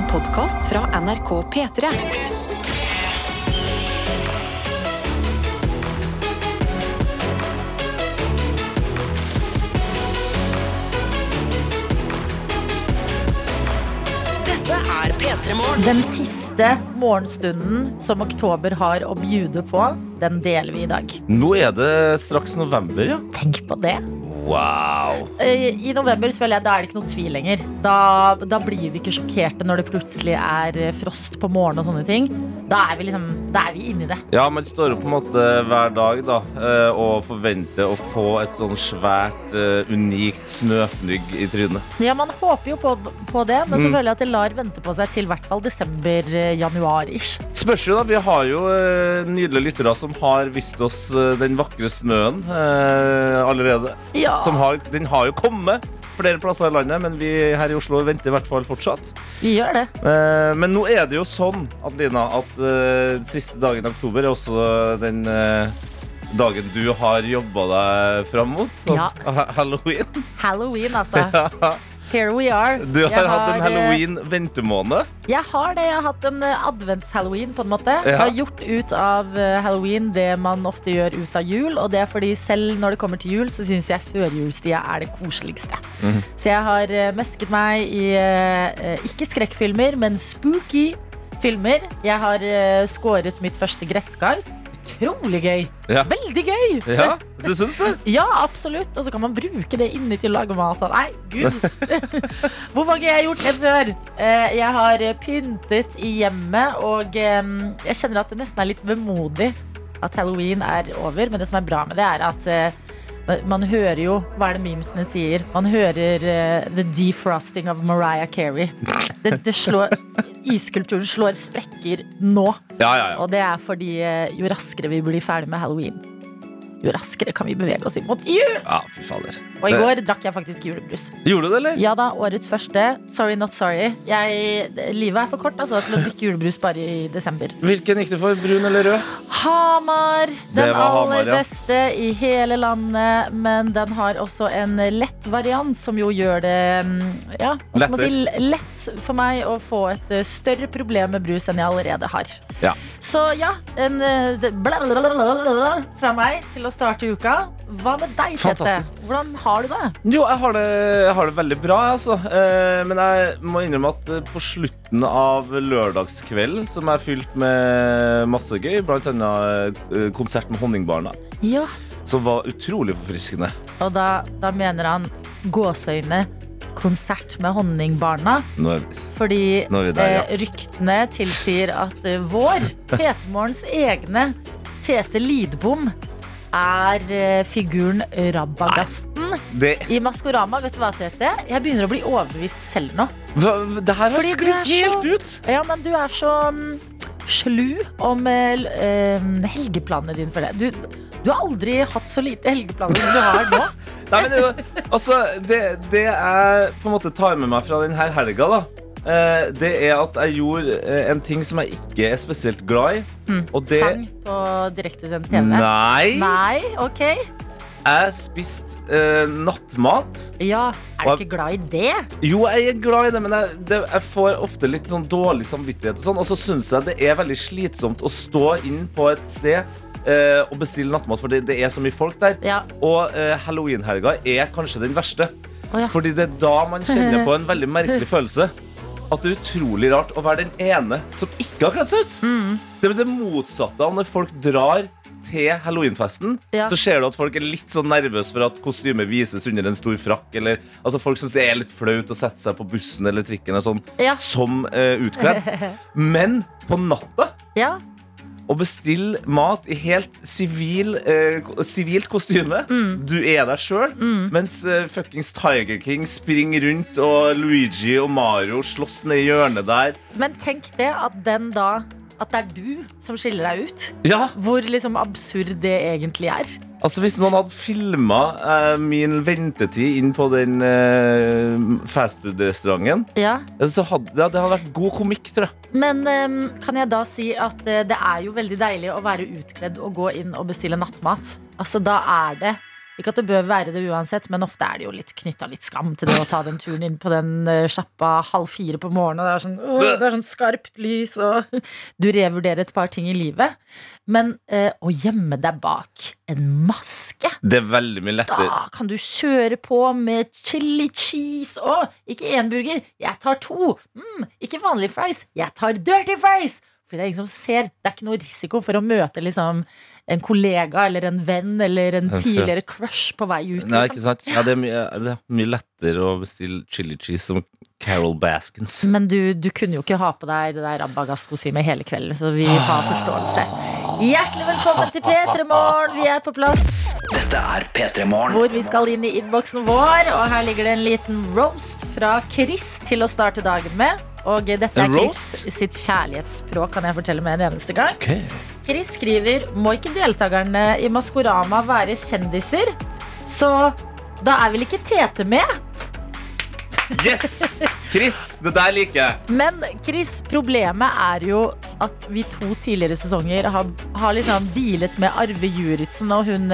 En podkast fra NRK P3. Dette er P3 Morgen. Den siste morgenstunden som oktober har å bjude på, den deler vi i dag. Nå er det straks november, ja. Tenk på det. Wow. Eh, I november jeg da er det ikke noe tvil lenger. Da, da blir vi ikke sjokkerte når det plutselig er eh, frost på morgenen og sånne ting. Da er vi liksom, da er vi inni det. Ja, man står opp på en måte hver dag da, eh, og forventer å få et sånn svært, eh, unikt snøfnygg i trynet. Ja, man håper jo på, på det, men så Mm. føler jeg at det lar vente på seg til i hvert fall desember-januar-ish. Spørs jo da, Vi har jo eh, nydelige lyttere som har vist oss eh, den vakre snøen eh, allerede. Ja. Som har, den har jo kommet flere plasser i landet, men vi her i Oslo venter i hvert fall fortsatt. Vi gjør det. Eh, men nå er det jo sånn, Adelina, at eh, siste dagen i oktober er også den eh, dagen du har jobba deg fram mot. Ja. Altså, ja. Halloween. Halloween, altså. Here we are. Du har Jeg hatt en eh, halloween-ventemåned. Jeg har det. Jeg har hatt en eh, advents-halloween, på en måte. Ja. Har gjort ut av eh, halloween det man ofte gjør ut av jul. Og det er fordi selv når det kommer til jul, så syns jeg førjulstida er det koseligste. Mhm. Så jeg har mesket meg i ikke skrekkfilmer, men spooky filmer. Jeg har skåret mitt første gresskar. Utrolig gøy. Ja. Veldig gøy! Ja, du syns det? Ja, absolutt. Og så kan man bruke det inni til å lage mat. Nei, gud. Hvorfor har ikke jeg gjort det før? Eh, Jeg har pyntet i hjemmet, og jeg kjenner at det nesten er litt vemodig at halloween er over. Men det som er bra med det, er at eh, man hører jo Hva er det memesene sier? Man hører uh, the defrosting of Mariah Carey. Det, det slår, iskulturen slår sprekker nå. Ja, ja, ja. Og det er fordi uh, jo raskere vi blir ferdig med halloween, jo raskere kan vi bevege oss inn mot jul. ja fy fader. Og i går drakk jeg faktisk julebrus. Gjorde du det, eller? Ja da, årets første. Sorry, not sorry. Jeg, livet er for kort altså, til å drikke julebrus bare i desember. Hvilken gikk du for? Brun eller rød? Hamar. Den aller Hamar, ja. beste i hele landet. Men den har også en lett variant, som jo gjør det mm, ja, hva skal man si, lett for meg å få et eh, større problem med brus enn jeg allerede har. Ja. Så ja, en eh, blablabla fra meg til å starte uka. Hva med deg, Tete? Hvordan har du det? Jo, jeg har det, jeg har det veldig bra, altså. Eh, men jeg må innrømme at eh, på slutten av lørdagskvelden, som er fylt med masse gøy, blant annet eh, konsert med Honningbarna, Ja. som var utrolig forfriskende. Og da, da mener han gåseøyne konsert med Honningbarna. Nå er Fordi Nå er der, ja. eh, ryktene tilsier at eh, vår, P3morgens egne Tete Lidbom, er eh, figuren Rabagasten det, i Maskorama. Vet du hva, Tete? Jeg begynner å bli overbevist selv nå. hva, det her har sklidd helt ut! Ja, men du er så mm, slu om eh, eh, helgeplanene dine for det. Du, du har aldri hatt så lite helgeplaner som du har nå. Nei, men det, altså, det, det jeg på en måte tar med meg fra denne helga, da, eh, det er at jeg gjorde eh, en ting som jeg ikke er spesielt glad i. Og det Sang på direktesendt TV. Nei! Nei, ok. Jeg spiste eh, nattmat. Ja, er du ikke glad i det? Jo, jeg er glad i det, men jeg, det, jeg får ofte litt sånn dårlig samvittighet. Og sånn Og så syns jeg det er veldig slitsomt å stå inn på et sted eh, og bestille nattmat, for det, det er så mye folk der. Ja. Og eh, halloweenhelga er kanskje den verste. Oh, ja. Fordi det er da man kjenner på en veldig merkelig følelse. At det er utrolig rart å være den ene som ikke har kledd seg ut. Mm. Det er det motsatte av når folk drar til halloweenfesten. Ja. Så ser du at folk er litt sånn nervøse for at kostymet vises under en stor frakk. Eller, altså Folk syns det er litt flaut å sette seg på bussen eller trikken eller sånn, Ja. som uh, utkledd. Men på natta Ja. Å bestille mat i helt sivil, eh, sivilt kostyme. Du er deg sjøl, mens eh, fuckings Tiger King springer rundt, og Luigi og Mario slåss ned i hjørnet der. Men tenk det at den da At det er du som skiller deg ut. Ja, Hvor liksom absurd det egentlig er. altså Hvis noen hadde filma eh, min ventetid inn på den eh, fastfood-restauranten, Ja. eh, så hadde ja, det hadde vært god komikk, tror jeg. Men eh, kan jeg da si at eh, det er jo veldig deilig å være utkledd og gå inn og bestille nattmat. Altså Da er det Ikke at det bør være det uansett, men ofte er det jo litt knytta litt skam til det å ta den turen inn på den eh, sjappa halv fire på morgenen. Og det er sånn, åh, det er sånn skarpt lys, og du revurderer et par ting i livet. Men eh, å gjemme deg bak en maske Det er veldig mye lettere. da kan du kjøre på med chili cheese. og ikke én burger, jeg tar to. Mm, ikke vanlig fries, jeg tar dirty fries. Fordi det er ingen som ser. Det er ikke noe risiko for å møte liksom, en kollega eller en venn eller en tidligere crush på vei ut. Nei, ikke Liksom. sant? Ja, det, er mye, det er mye lettere å bestille chili cheese som Carol Baskins. Men du, du kunne jo ikke ha på deg det der Rabagast-kostymet hele kvelden, så vi har forståelse. Hjertelig velkommen til P3 Morgen. Vi er på plass Dette er P3 Morgen. hvor vi skal inn i innboksen vår. Og her ligger det en liten roast fra Chris til å starte dagen med. Og dette er Chris sitt kjærlighetsspråk, kan jeg fortelle med en eneste gang. Ok. Chris skriver Må ikke deltakerne i Maskorama være kjendiser? Så da er vel ikke Tete med? Yes! Chris, det der liker jeg. Men Chris, problemet er jo at vi to tidligere sesonger har, har liksom dealet med Arve Juritzen og hun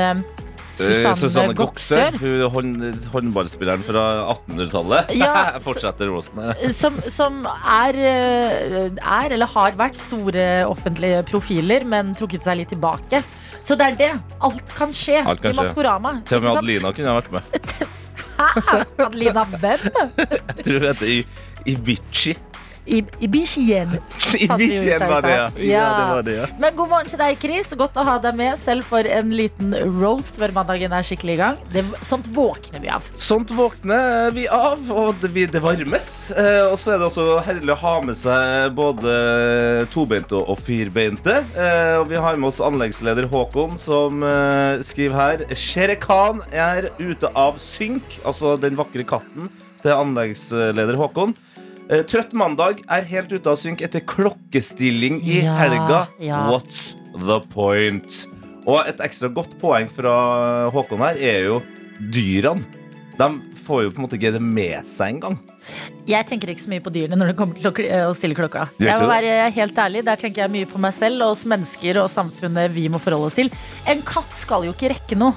eh, Eh, Susanne Gokser, hånd, håndballspilleren fra 1800-tallet. Ja, fortsetter rosen her. Som, som er, eh, er, eller har vært, store offentlige profiler, men trukket seg litt tilbake. Så det er det. Alt kan skje Alt kan i. Maskorama. Til og med? Adelina kunne ha vært med. Hæ? Adelina hvem? Jeg tror hun heter I- Ibishien. Ibici var det, ja. ja. Det var det, ja. Men god morgen til deg, Chris. Godt å ha deg med, selv for en liten roast før mandagen er skikkelig i gang. Det, sånt våkner vi av. Sånt våkner vi av, og det, vi- det varmes. Eh, og så er det også herlig å ha med seg både tobeinte og firbeinte. Eh, og vi har med oss anleggsleder Håkon, som eh, skriver her Shere Khan er ute av synk, altså den vakre katten til anleggsleder Håkon. Eh, trøtt mandag er helt ute av synk etter klokkestilling i Ja, helga. ja. What's the point? Og et ekstra godt poeng fra Håkon her er jo dyrene. De får jo på en måte ikke det med seg engang. Jeg tenker ikke så mye på dyrene når det kommer til å, stille klokka. Jeg må være helt ærlig, Der tenker jeg mye på meg selv og oss mennesker og samfunnet vi må forholde oss til. En katt skal jo ikke rekke noe.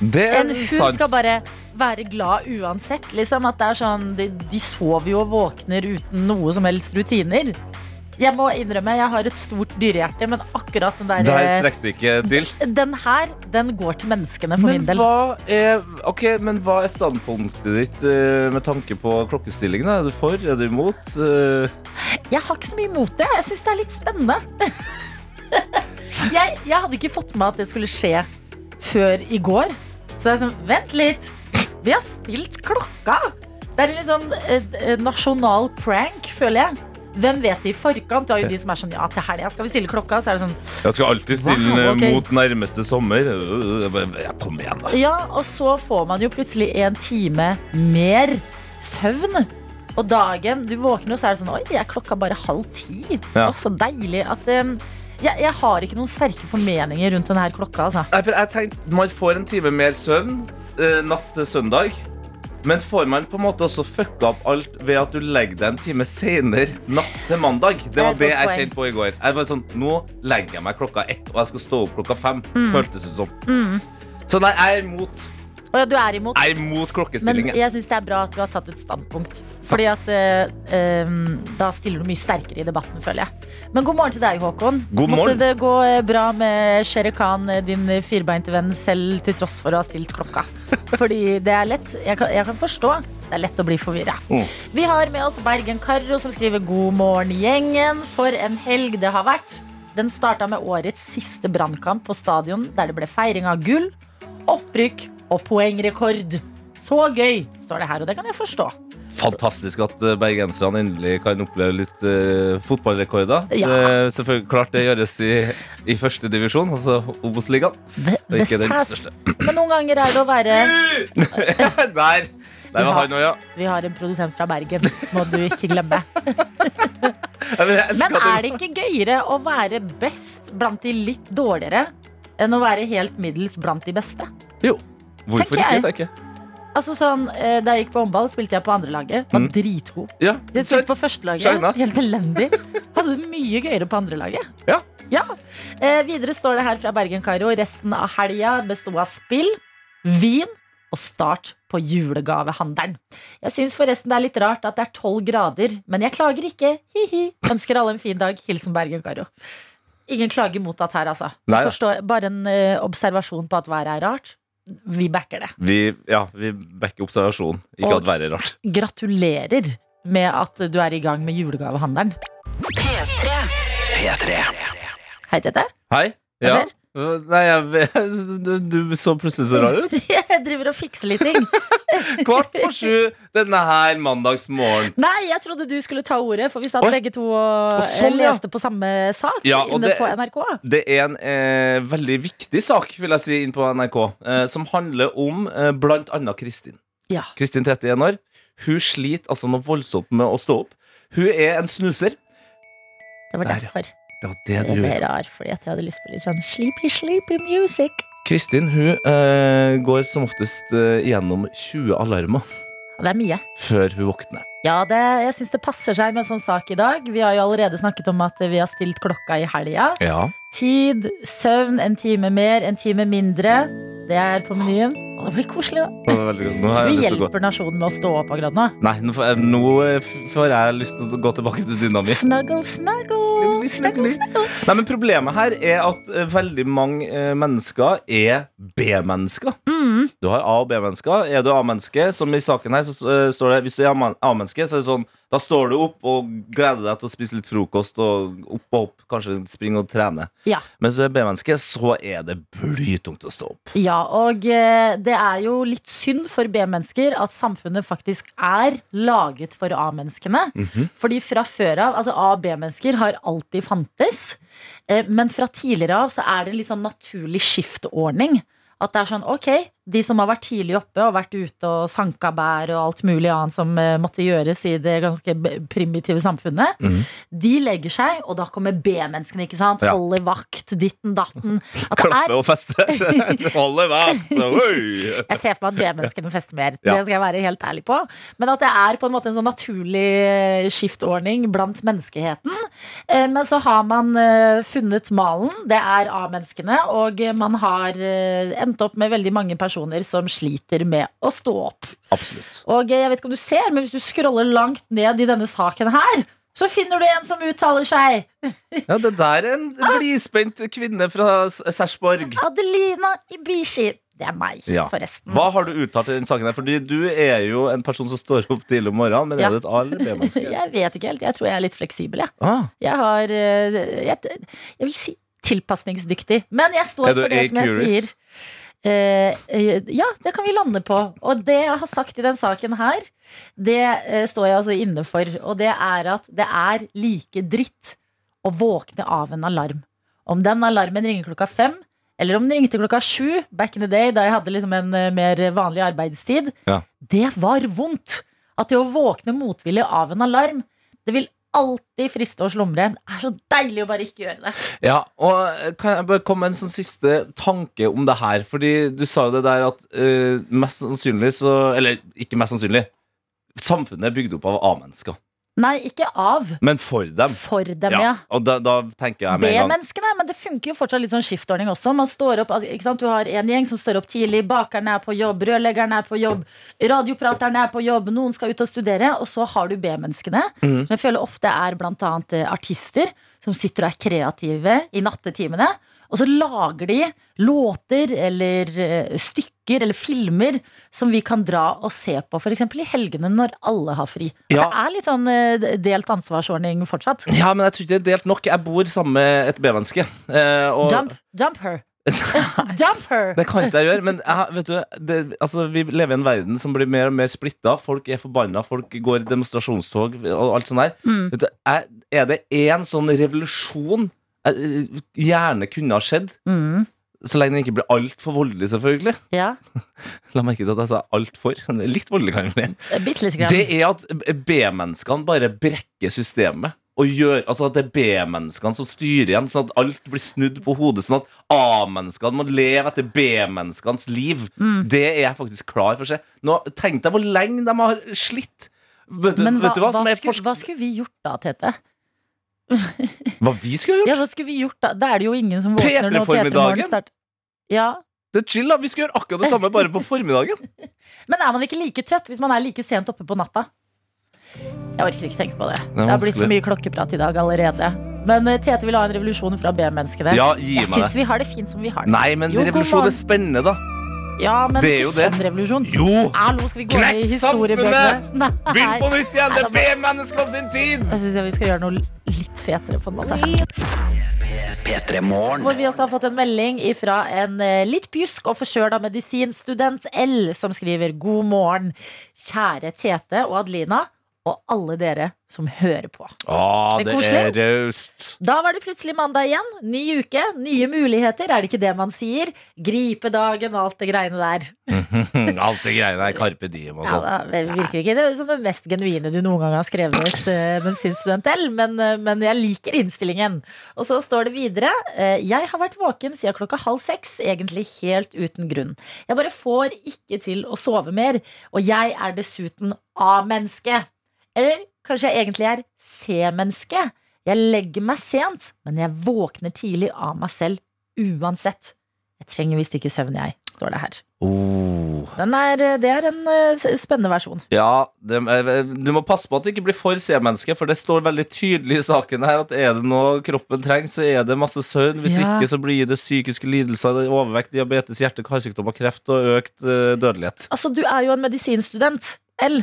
Det En er hund sant. skal bare være glad uansett. Liksom at det er sånn, de, de sover jo og våkner uten noe som helst rutiner. Jeg må innrømme, jeg har et stort dyrehjerte, men akkurat den Der der strekker det ikke til. Den her, den går til menneskene for Men min del. hva, er, ok, men hva er standpunktet ditt eh, med tanke på klokkestillingen? Er du for? Er du imot? Eh, Jeg har ikke så mye imot det. Jeg syns det er litt spennende. jeg, jeg hadde ikke fått med at det skulle skje før i går. Så jeg er sånn, vent litt. Vi har stilt klokka. Det er en litt sånn eh, eh, nasjonal prank, føler jeg. Hvem vet det i forkant? Du har jo de som er sånn, ja, til helga skal vi stille klokka. Så er det sånn, jeg skal alltid stille Wow, okay. mot nærmeste sommer. Ja, kom igjen, da. ja, og så får man jo plutselig en time mer søvn. Og dagen du våkner, så er det sånn Oi, er klokka bare halv ti? Ja. Så deilig at um, jeg, jeg har ikke noen sterke formeninger rundt denne klokka. Altså. Nei, for jeg tenkte, Man får en time mer søvn eh, natt til søndag. Men får man på en måte også fucka opp alt ved at du legger deg en time senere natt til mandag? Det var det jeg kjente på i går. Jeg var sånn, Nå legger jeg meg klokka ett, og jeg skal stå opp klokka fem. Mm. Føltes det som. Så nei, jeg er imot, Og ja, du er imot. jeg er imot Men jeg syns det er bra at du har tatt et standpunkt. Fordi at eh, em, Da stiller du mye sterkere i debatten, føler jeg. Men god morgen til deg, Håkon. God Måtte det gå eh, bra med Shere Khan, eh, din firbeinte venn, selv til tross for å ha stilt klokka? Fordi det er lett. Jeg kan, jeg kan forstå. Det er lett å bli forvirra. Mm. Vi har med oss Bergen Karro, som skriver 'God morgen, gjengen'. For en helg det har vært. Den starta med årets siste brannkamp på stadion, der det ble feiring av gull, opprykk og poengrekord. Så gøy, står det her, og det kan jeg forstå. Fantastisk at eh, bergenserne endelig kan oppleve litt uh, fotballrekorder. Ja. Det selvfølgelig klart det gjøres i, i første divisjon, altså Obos-ligaen. Og ikke den største. Men noen ganger er det å være Der! Der var han òg, ja. Vi har en produsent fra Bergen, må du ikke glemme. Men er det ikke gøyere å være best blant de litt dårligere enn å være helt middels blant de beste? Jo. Hvorfor jeg. ikke? tenker jeg. Altså sånn, eh, Da jeg gikk på håndball, spilte jeg på andrelaget. Var Mm. dritgod. Ja, Jeg spilte på førstelaget. Helt elendig. Hadde det mye gøyere på andrelaget. Ja. Ja. Eh, videre står det her fra Bergen Karo. Resten av helga besto av spill, vin og start på julegavehandelen. Jeg syns forresten det er litt rart at det er tolv grader, men jeg klager ikke. Hi-hi. Ønsker alle en fin dag. Hilsen Bergen-Karo. Ingen klager at her, altså. Nei ja. Forstår, bare en eh, observasjon på at været er rart. Vi backer det. Vi, ja, vi backer observasjonen. Ikke Og- at verre er rart. Gratulerer med at du er i gang med julegavehandelen. P3 Hei, Tete. Hei. Ja. Nei, jeg, du, du så plutselig så rar ut. Jeg driver og fikser litt ting. Kvart på sju denne her mandagsmorgen. Nei, jeg trodde du skulle ta ordet, for vi satt Oi. begge to og og sånn, leste ja. på samme sak Ja, inne det- på NRK. Det er en eh, veldig viktig sak vil jeg si inn på NRK, eh, som handler om eh, blant annet Kristin. Ja. Kristin, 31 år. Hun sliter altså noe voldsomt med å stå opp. Hun er en snuser. Det var Der, derfor. Det var det du Det ble rar, fordi at jeg hadde lyst på litt sånn sleepy, sleepy music. Kristin hun eh, går som oftest eh, gjennom 20 alarmer det er mye. før hun våkner. Ja, det, jeg syns det passer seg med en sånn sak i dag. Vi har jo allerede snakket om at vi har stilt klokka i helga. Ja. Tid, søvn, en time mer, en time mindre. Det er på menyen. Og det blir koselig, da. Det var veldig godt. Nå gå. hjelper nasjonen med å stå opp akkurat nå. Nei, nå får jeg, nå eh, får jeg lyst til å gå tilbake til dyna mi. Snuggle, snuggle, Snuggle, snuggle. Nei, men Problemet her er at eh, veldig mange eh, mennesker er B-mennesker. Mm. Du har A- og B-mennesker. Er du A-menneske, som i saken her, så står det Hvis du er A-menneske, så er det sånn Da står du opp og gleder deg til å spise litt frokost og opp og opp, kanskje springe og trene. Ja. Mens du er B-menneske, så er det blytungt å stå opp. Ja, og eh, det er jo litt synd for B-mennesker at samfunnet faktisk er laget for A-menneskene. Mhm. Fordi fra før av, altså A- og B-mennesker har alltid fantes. eh, Men fra tidligere av så er det en litt sånn naturlig skiftordning. At det er sånn, ok, de som har vært tidlig oppe og vært ute og sanka bær og alt mulig annet som eh, måtte gjøres i det ganske primitive samfunnet, mm. de legger seg, og da kommer B-menneskene, ikke sant? Ja. Holder vakt, ditten datten. At er Klappe og feste. Holde vakt. Jeg ser for meg at B-menneskene fester mer. Ja. Det skal jeg være helt ærlig på. Men at det er på en måte en sånn naturlig eh, skiftordning blant menneskeheten. Eh, Men så har man funnet malen. Det er A-menneskene. Og man har endt opp med veldig mange personer som sliter med å stå opp. Absolutt. Og jeg vet ikke om du ser, men hvis du scroller langt ned i denne saken her, så finner du en som uttaler seg. Ja, det der er en blidspent kvinne fra Sersborg Sarpsborg. Adelina Ibishi. Det er meg, Ja. forresten. Hva har du uttalt i den saken her? Fordi du er jo en person som står opp tidlig om morgenen, men Ja. er du et A- eller B-menneske? Jeg vet ikke helt. Jeg tror jeg er litt fleksibel, jeg. Ah, Jeg har eh, jeg, jeg vil si tilpasningsdyktig. Men jeg står for det som jeg sier. Eh, eh, ja, det kan vi lande på. Og det jeg har sagt i den saken her, det eh, står jeg altså inne for. Og det er at det er like dritt å våkne av en alarm. Om den alarmen ringer klokka fem, eller om den ringte klokka sju, back in the day, da jeg hadde liksom en mer vanlig arbeidstid, Ja. det var vondt. At det å våkne motvillig av en alarm, det vil alltid friste å slumre. Det er så deilig å bare ikke gjøre det. Ja, og eh, kan jeg bare komme med en sånn siste tanke om det her? Fordi du sa jo det der at uh, mest sannsynlig så Eller ikke mest sannsynlig. Samfunnet er bygd opp av A-mennesker. Nei, ikke av. Men for dem. For dem, ja. Og da, da tenker jeg med en gang B-menneskene, men det funker jo fortsatt litt sånn skiftordning også. Man står opp, altså, ikke sant? Du har en gjeng som står opp tidlig, bakeren er på jobb, rørleggeren er på jobb, radioprateren er på jobb, noen skal ut og studere, og så har du B-menneskene, mm. som jeg føler ofte er blant annet eh, artister, som sitter og er kreative i nattetimene, og så lager de låter eller eh, stykker eller filmer som vi kan dra og se på, f.eks. i helgene når alle har fri. Ja. Det er litt sånn eh, delt ansvarsordning fortsatt. Ja, men jeg tror ikke det er delt nok. Jeg bor sammen med et B-menneske. eh, og- Dump, dump her. dump her. Det kan ikke jeg gjøre, men jeg, vet du, det, altså, vi lever i en verden som blir mer og mer splitta. Folk er forbanna, folk går i demonstrasjonstog og alt sånt der. Mm. Vet du, er, er det én sånn revolusjon gjerne kunne ha skjedd, Mm, så lenge den ikke blir altfor voldelig, selvfølgelig? ja, La merke til at jeg sa altfor. Litt voldelig kan jeg bli. Det er at B-menneskene bare brekker systemet. Og gjør, altså at det er B-menneskene som styrer igjen, sånn at alt blir snudd på hodet. Sånn at A-menneskene må leve etter B-menneskenes liv. Mm. Det er jeg faktisk klar for å se. Nå, Tenk deg hvor lenge de har slitt. Vet, du- Men hva, vet du hva, hva, som skulle, hva skulle vi gjort da, Tete? hva vi skulle gjort? Ja, hva skulle vi gjort Da Da er det jo ingen som våkner når P3-formiddagen? Starter. Ja, Det er chill, da. Vi skal gjøre akkurat det samme, bare på formiddagen. Men er man ikke like trøtt hvis man er like sent oppe på natta? Jeg orker ikke tenke på det. Det, Det, har blitt for mye klokkeprat i dag allerede. Men eh, Tete vil ha en revolusjon fra B-menneskene. Ja, jeg syns vi har det fint som vi har det. Nei, men Jo, revolusjon er spennende, da. Ja, men Det er jo ikke det. sånn revolusjon. Jo! Hallo, skal vi gå ned i Knekk historiebøkene? Begynn på nytt igjen! Det er B-menneskene sin tid! Jeg syns vi skal gjøre noe litt fetere, på en måte. Hvor vi også har fått en melding fra en eh, litt pjusk og forkjøla medisinstudent L, som skriver God morgen, kjære Tete og Adelina, og alle dere som hører på. Å, Det er det er raust. Da var det plutselig mandag igjen. Ny uke, nye muligheter, er det ikke det man sier? Gripe dagen og alt det greiene der. Alt det greiene der. Carpe diem og Ja, det virker ikke det som det mest genuine du noen gang har skrevet, eh, student L, men, eh, men jeg liker innstillingen. Og så står det videre eh, Jeg har vært våken siden klokka halv seks, egentlig helt uten grunn. Jeg bare får ikke til å sove mer, og jeg er dessuten A-menneske. Eller kanskje jeg egentlig er C-menneske. Jeg legger meg sent, men jeg våkner tidlig av meg selv uansett. Jeg trenger visst ikke søvn, jeg, står det her. Oh. Den er, det er en eh, spennende versjon. Ja, det, eh, du må passe på at du ikke blir for C-menneske, for det står veldig tydelig i saken her at er det noe kroppen trenger, så er det masse søvn. Hvis Ja. ikke så blir det psykiske lidelser, overvekt, diabetes, hjerte, karsykdom og kreft og økt eh, dødelighet. Altså, du er jo en medisinstudent. L.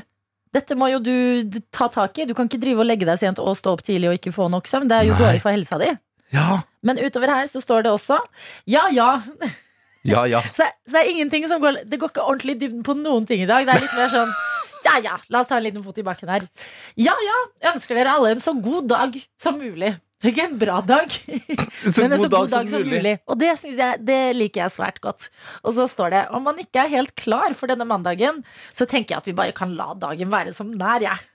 Dette må jo du ta tak i. Du kan ikke drive og legge deg sent og stå opp tidlig og ikke få nok søvn. Det er jo Nei. dårlig for helsa di. Ja, Men utover her så står det også ja, ja. ja, ja. Så det, så det er ingenting som går Det går ikke ordentlig i dybden på noen ting i dag. Det er litt mer sånn ja, ja, la oss ta en liten fot i bakken her. Ja, ja, ønsker dere alle en så god dag som mulig. Ikke en bra dag, Så men en så god dag som mulig. Og det, jeg, det liker jeg svært godt. Og så står det om man ikke er helt klar for denne mandagen, så tenker jeg at vi bare kan la dagen være som den er. jeg.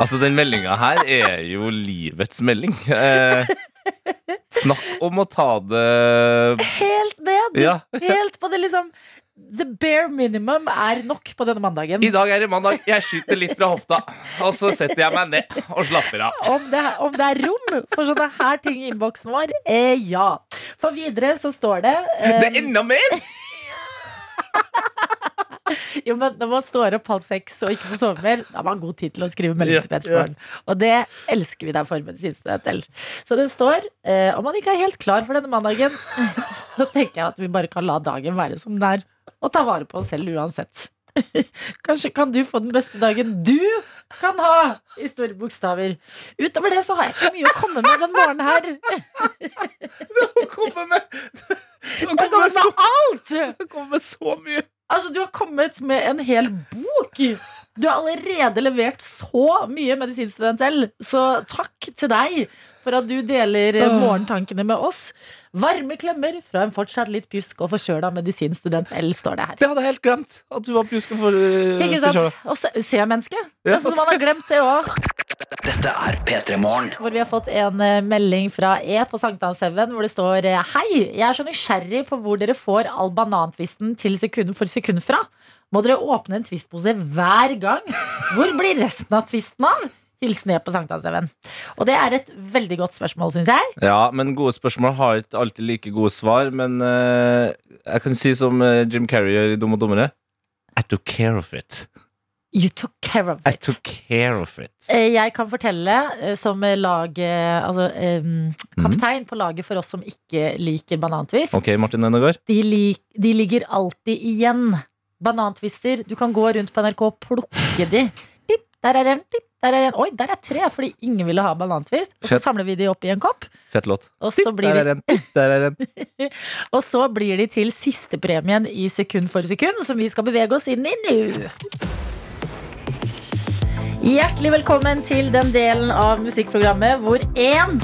Altså, den meldinga her er jo livets melding. Eh, snakk om å ta det Helt ned! Ja. Helt på det liksom The bare minimum er nok på denne mandagen. I dag er det mandag. Jeg skyter litt fra hofta, og så setter jeg meg ned og slapper av. Om det, om det er rom for sånne her ting i innboksen vår? Eh, ja. For videre så står det eh, Det er enda mer! Jo, men Når man står opp halv seks og ikke får sove mer, da har man god tid til å skrive melding til Peterborn. Og det elsker vi deg for medisinstudent Så det står eh, om man ikke er helt klar for denne mandagen, så tenker jeg at vi bare kan la dagen være som den er, og ta vare på oss selv uansett. Kanskje kan du få den beste dagen du kan ha, i store bokstaver. Utover det så har jeg ikke mye å komme med den morgenen her. Å komme med Å komme kommer med så, alt! å komme med så mye. Altså, du har kommet med en hel bok. Du har allerede levert så mye medisinstudent L, så takk til deg for at du deler eh, morgentankene med oss. Varme klemmer fra en fortsatt litt pjusk og forkjøla medisinstudent L, står det her. Det hadde jeg helt glemt. At du var pjuska for uh, Ikke sant? Og se- C-menneske. Ja, Altså, man har glemt det òg. Dette er P3 Morgen. Hvor vi har fått en eh, melding fra E på Sankthanshaugen hvor det står eh, Hei, jeg er så nysgjerrig på hvor dere får all banantvisten til sekund for sekund fra. Må dere åpne en tvistpose hver gang? Hvor blir resten av tvisten av? Hilsen E på Sankthanshaugen. Og det er et veldig godt spørsmål, syns jeg. Ja, men gode spørsmål har ikke alltid like gode svar. Men uh, jeg kan si som Jim Carrey gjør i Dum og dummere. I took care of it. You took care of it. I took care of it. Eh, Jeg kan fortelle eh, som lag eh, Altså em, kaptein på laget for oss som ikke liker banantvist. Ok, Martin Ødegaard. De, lik, de ligger alltid igjen. Banantvister. Du kan gå rundt på NRK og plukke de. Dipp, der er en, dipp, der er en. Oi, der er tre, fordi ingen ville ha banantvist. Og så Fett. samler vi de opp i en kopp, Fett låt. og så blir Der er en. Der er en. og så blir de til sistepremien i sekund for sekund, som vi skal bevege oss inn i nå. Hjertelig velkommen til den delen av musikkprogrammet hvor én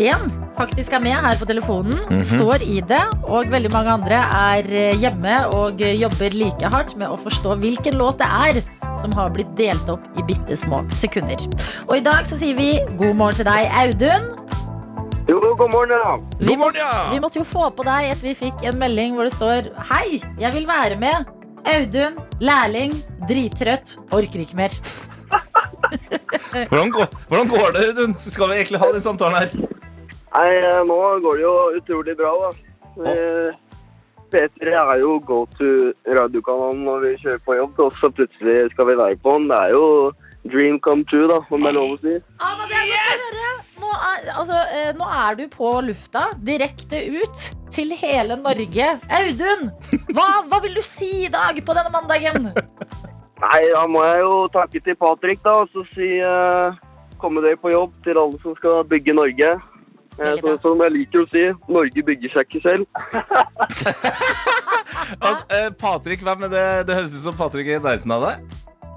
Én faktisk er med her på telefonen, Mhm. står i det, og veldig mange andre er eh, hjemme og eh, jobber like hardt med å forstå hvilken låt det er som har blitt delt opp i bitte små sekunder. Og i dag så sier vi god morgen til deg, Audun. Jo, god morgen, ja. Vi, God morgen, ja! vi måtte jo få på deg etter vi fikk en melding hvor det står Hei, jeg vil være med. Audun, lærling, drittrøtt, orker ikke mer. Hvordan går, hvordan går det, Audun? Skal vi egentlig ha den samtalen her? Nei, eh, nå går det jo utrolig bra, da. Vi P3 er jo go to radiokanalen når vi kjører på jobb, og så plutselig skal vi være på den. Det er jo dream come true, da, om det er lov å si. Å høre. Nå er, altså, eh, nå er du på lufta, direkte ut til hele Norge. Audun, hva, hva vil du si i dag på denne mandagen? Nei, da må jeg jo takke til Patrick, da, og så si uh, komme dere på jobb til alle som skal bygge Norge. Eh, så, som jeg liker å si, Norge bygger seg ikke selv. At, uh, Patrick, hvem er det? Det høres ut som Patrick er i nærheten av deg.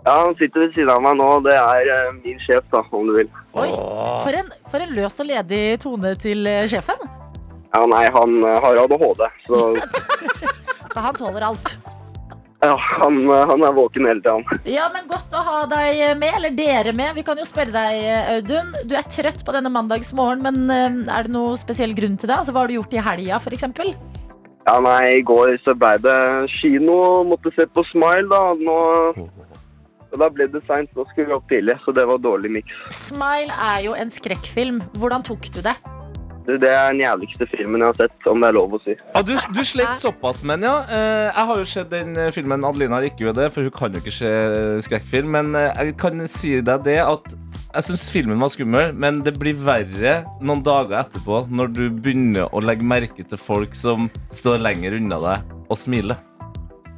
Ja, han sitter ved siden av meg nå, det er eh, min sjef, da, om du vil. Oi, for en, for en løs og ledig tone til eh, sjefen. Ja, nei, han eh, har ADHD, så Så han tåler alt. ja, han, eh, han er våken hele tiden. Ja, men Godt å ha deg med, eller dere med. Vi kan jo spørre deg, Audun. Du er trøtt på denne mandagsmorgen, men eh, er det noe spesiell grunn til det? Altså, Hva har du gjort i helga, f.eks.? Ja, nei, i går så ble det kino, måtte se på Smile, da. Nå, og da ble det seint, nå skulle vi opp tidlig, så det var dårlig miks. Smile er jo en skrekkfilm. Hvordan tok du det? Det, er den jævligste filmen jeg har sett, om det er lov å si. Ah, du, du slet såpass med den, ja. Eh, jeg har jo sett den filmen. Adelina ikke jo det, for hun kan jo ikke se skrekkfilm. Men eh, jeg kan si deg det at jeg syns filmen var skummel, men det blir verre noen dager etterpå når du begynner å legge merke til folk som står lenger unna deg og smiler.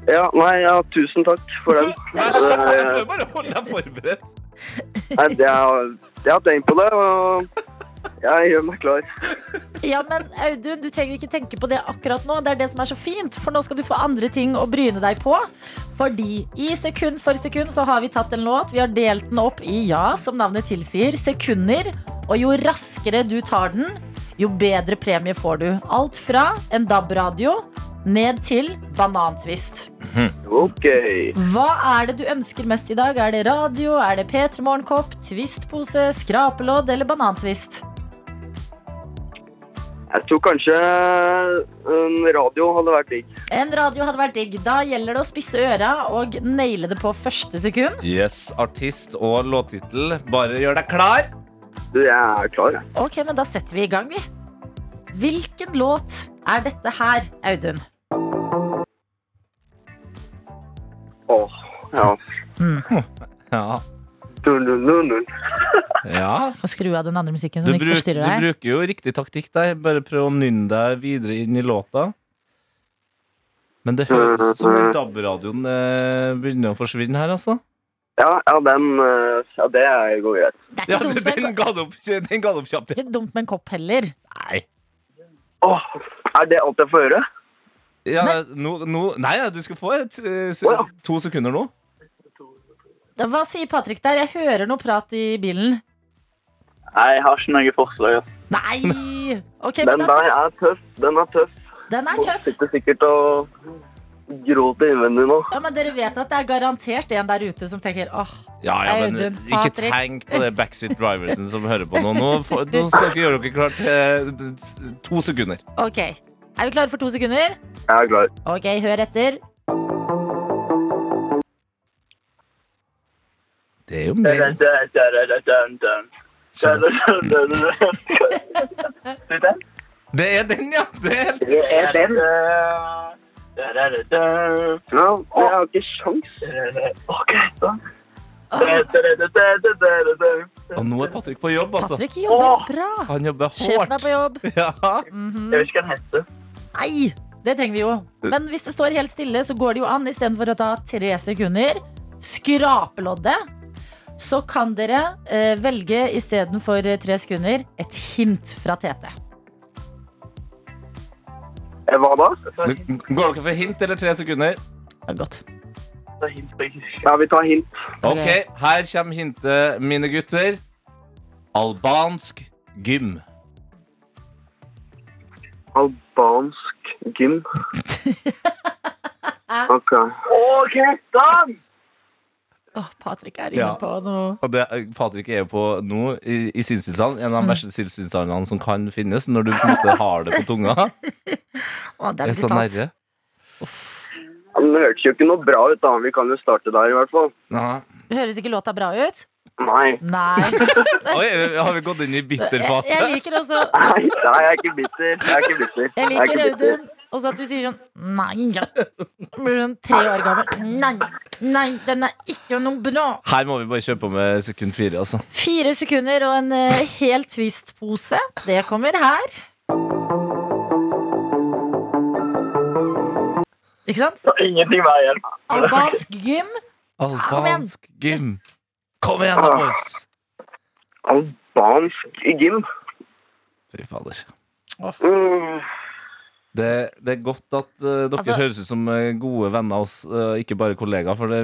Ja, nei, ja, tusen takk for den. Vær så Eh, jeg prøver bare å holde deg forberedt. Nei, det er, jeg har tenkt på det, og jeg gjør meg klar. Ja, men Audun, du trenger ikke tenke på det akkurat nå. Det er det som er så fint, for nå skal du få andre ting å bryne deg på. Fordi i sekund for sekund så har vi tatt en låt. Vi har delt den opp i, ja, som navnet tilsier, sekunder. Og jo raskere du tar den, jo bedre premie får du. Alt fra en DAB-radio ned til banantvist. Ok. Hva er det du ønsker mest i dag? Er det radio, er det P3 Morgenkopp, Twist-pose, skrapelodd eller banantvist? Jeg tror kanskje en radio hadde vært digg. En radio hadde vært digg. Da gjelder det å spisse øra og naile det på første sekund. Yes, artist og låttittel. Bare gjør deg klar. Du, jeg er klar, jeg. Ok, men da setter vi i gang, vi. Hvilken låt er dette her, Audun? Åh, ja. Ja. Dun, dun, dun, dun. ja. Få skru av den andre musikken Du, som ikke bruk, du forstyrrer deg. bruker jo riktig taktikk der. Bare prøv å nynne deg videre inn i låta. Men det høres ut som den DAB-radioen eh, begynner å forsvinne her, altså. Ja, ja, den eh, Ja, det er- går greit. Det er Ja, dumt, med den ga det opp, den ga det opp kjapt. ikke dumt med en kopp heller. Nei. Åh, er det alt jeg får høre? Ja, no, no, nei, du skal få et, eh, to sekunder nå. Hva sier Patrick der? Jeg hører noe prat i bilen. Nei, jeg har ikke noe forslag. ass. Nei! Ok, Den da, der er tøff. Den er tøff. den er Folk tøff. sitter sikkert og gråter innvendig nå. Ja, men dere vet at det er garantert en der ute som tenker åh, Ja, ja, men Audun, ikke Patrick. tenk på det backseat driversen som hører på nå. Nå, får- nå skal dere gjøre dere klart til s- to sekunder. ok. Er vi klare for to sekunder? Jeg er klar. Ok, hør etter. Det er jo mer Det er den, ja! Det er Det er den. Ja, jeg har ikke sjans. Ok, da. Og nå er Patrick på jobb, altså. Patrick jobber bra. Han jobber Sjefen er på jobb. Ja. Mhm. Jeg vet ikke hva han heter. Nei, det trenger vi jo. Men hvis det står helt stille, så går det jo an istedenfor å ta tre sekunder. Skrapeloddet. Så kan dere eh, velge istedenfor tre sekunder et hint fra Tete. Eh, Hva da? Går dere for hint eller tre sekunder? Det er godt. Ja, vi tar hint. Ok, her kommer hintet, mine gutter. Albansk gym. Albansk gym. Ok. Og Kristian! Åh, Patrick er inne Ja. på noe. Og det, Patrick er jo på nå i, i sinnstilstand. En av de verste sinnstilstandene som kan finnes når du på en måte har det på tunga. Å, det Det er er så brutalt. nærre. Den hørtes jo ikke noe bra ut, da. Vi kan jo starte der, i hvert fall. Ja. Høres ikke låta bra ut? Nei. Nei. Oi, har vi gått inn i bitter Jeg, fase? jeg liker også Nei, nei, jeg er ikke bitter. Jeg er ikke bitter. Jeg er liker ikke bitter. Audun. Og så at du sier sånn Nei, ja. Blir sånn tre år gammel. Nei, nei, den er ikke noe bra. Her må vi bare kjøre på med sekund fire. Altså. Fire sekunder og en uh, hel Twist-pose. Det kommer her. Ikke sant? Ingenting vei hjelp. Albansk gym. Albansk gym. Kom igjen, da, boys! Albansk gym. Fy fader. Mm. Det, det er godt at uh, dere Altså- høres ut som eh, gode venner og oss, eh, ikke bare kollegaer. For, det,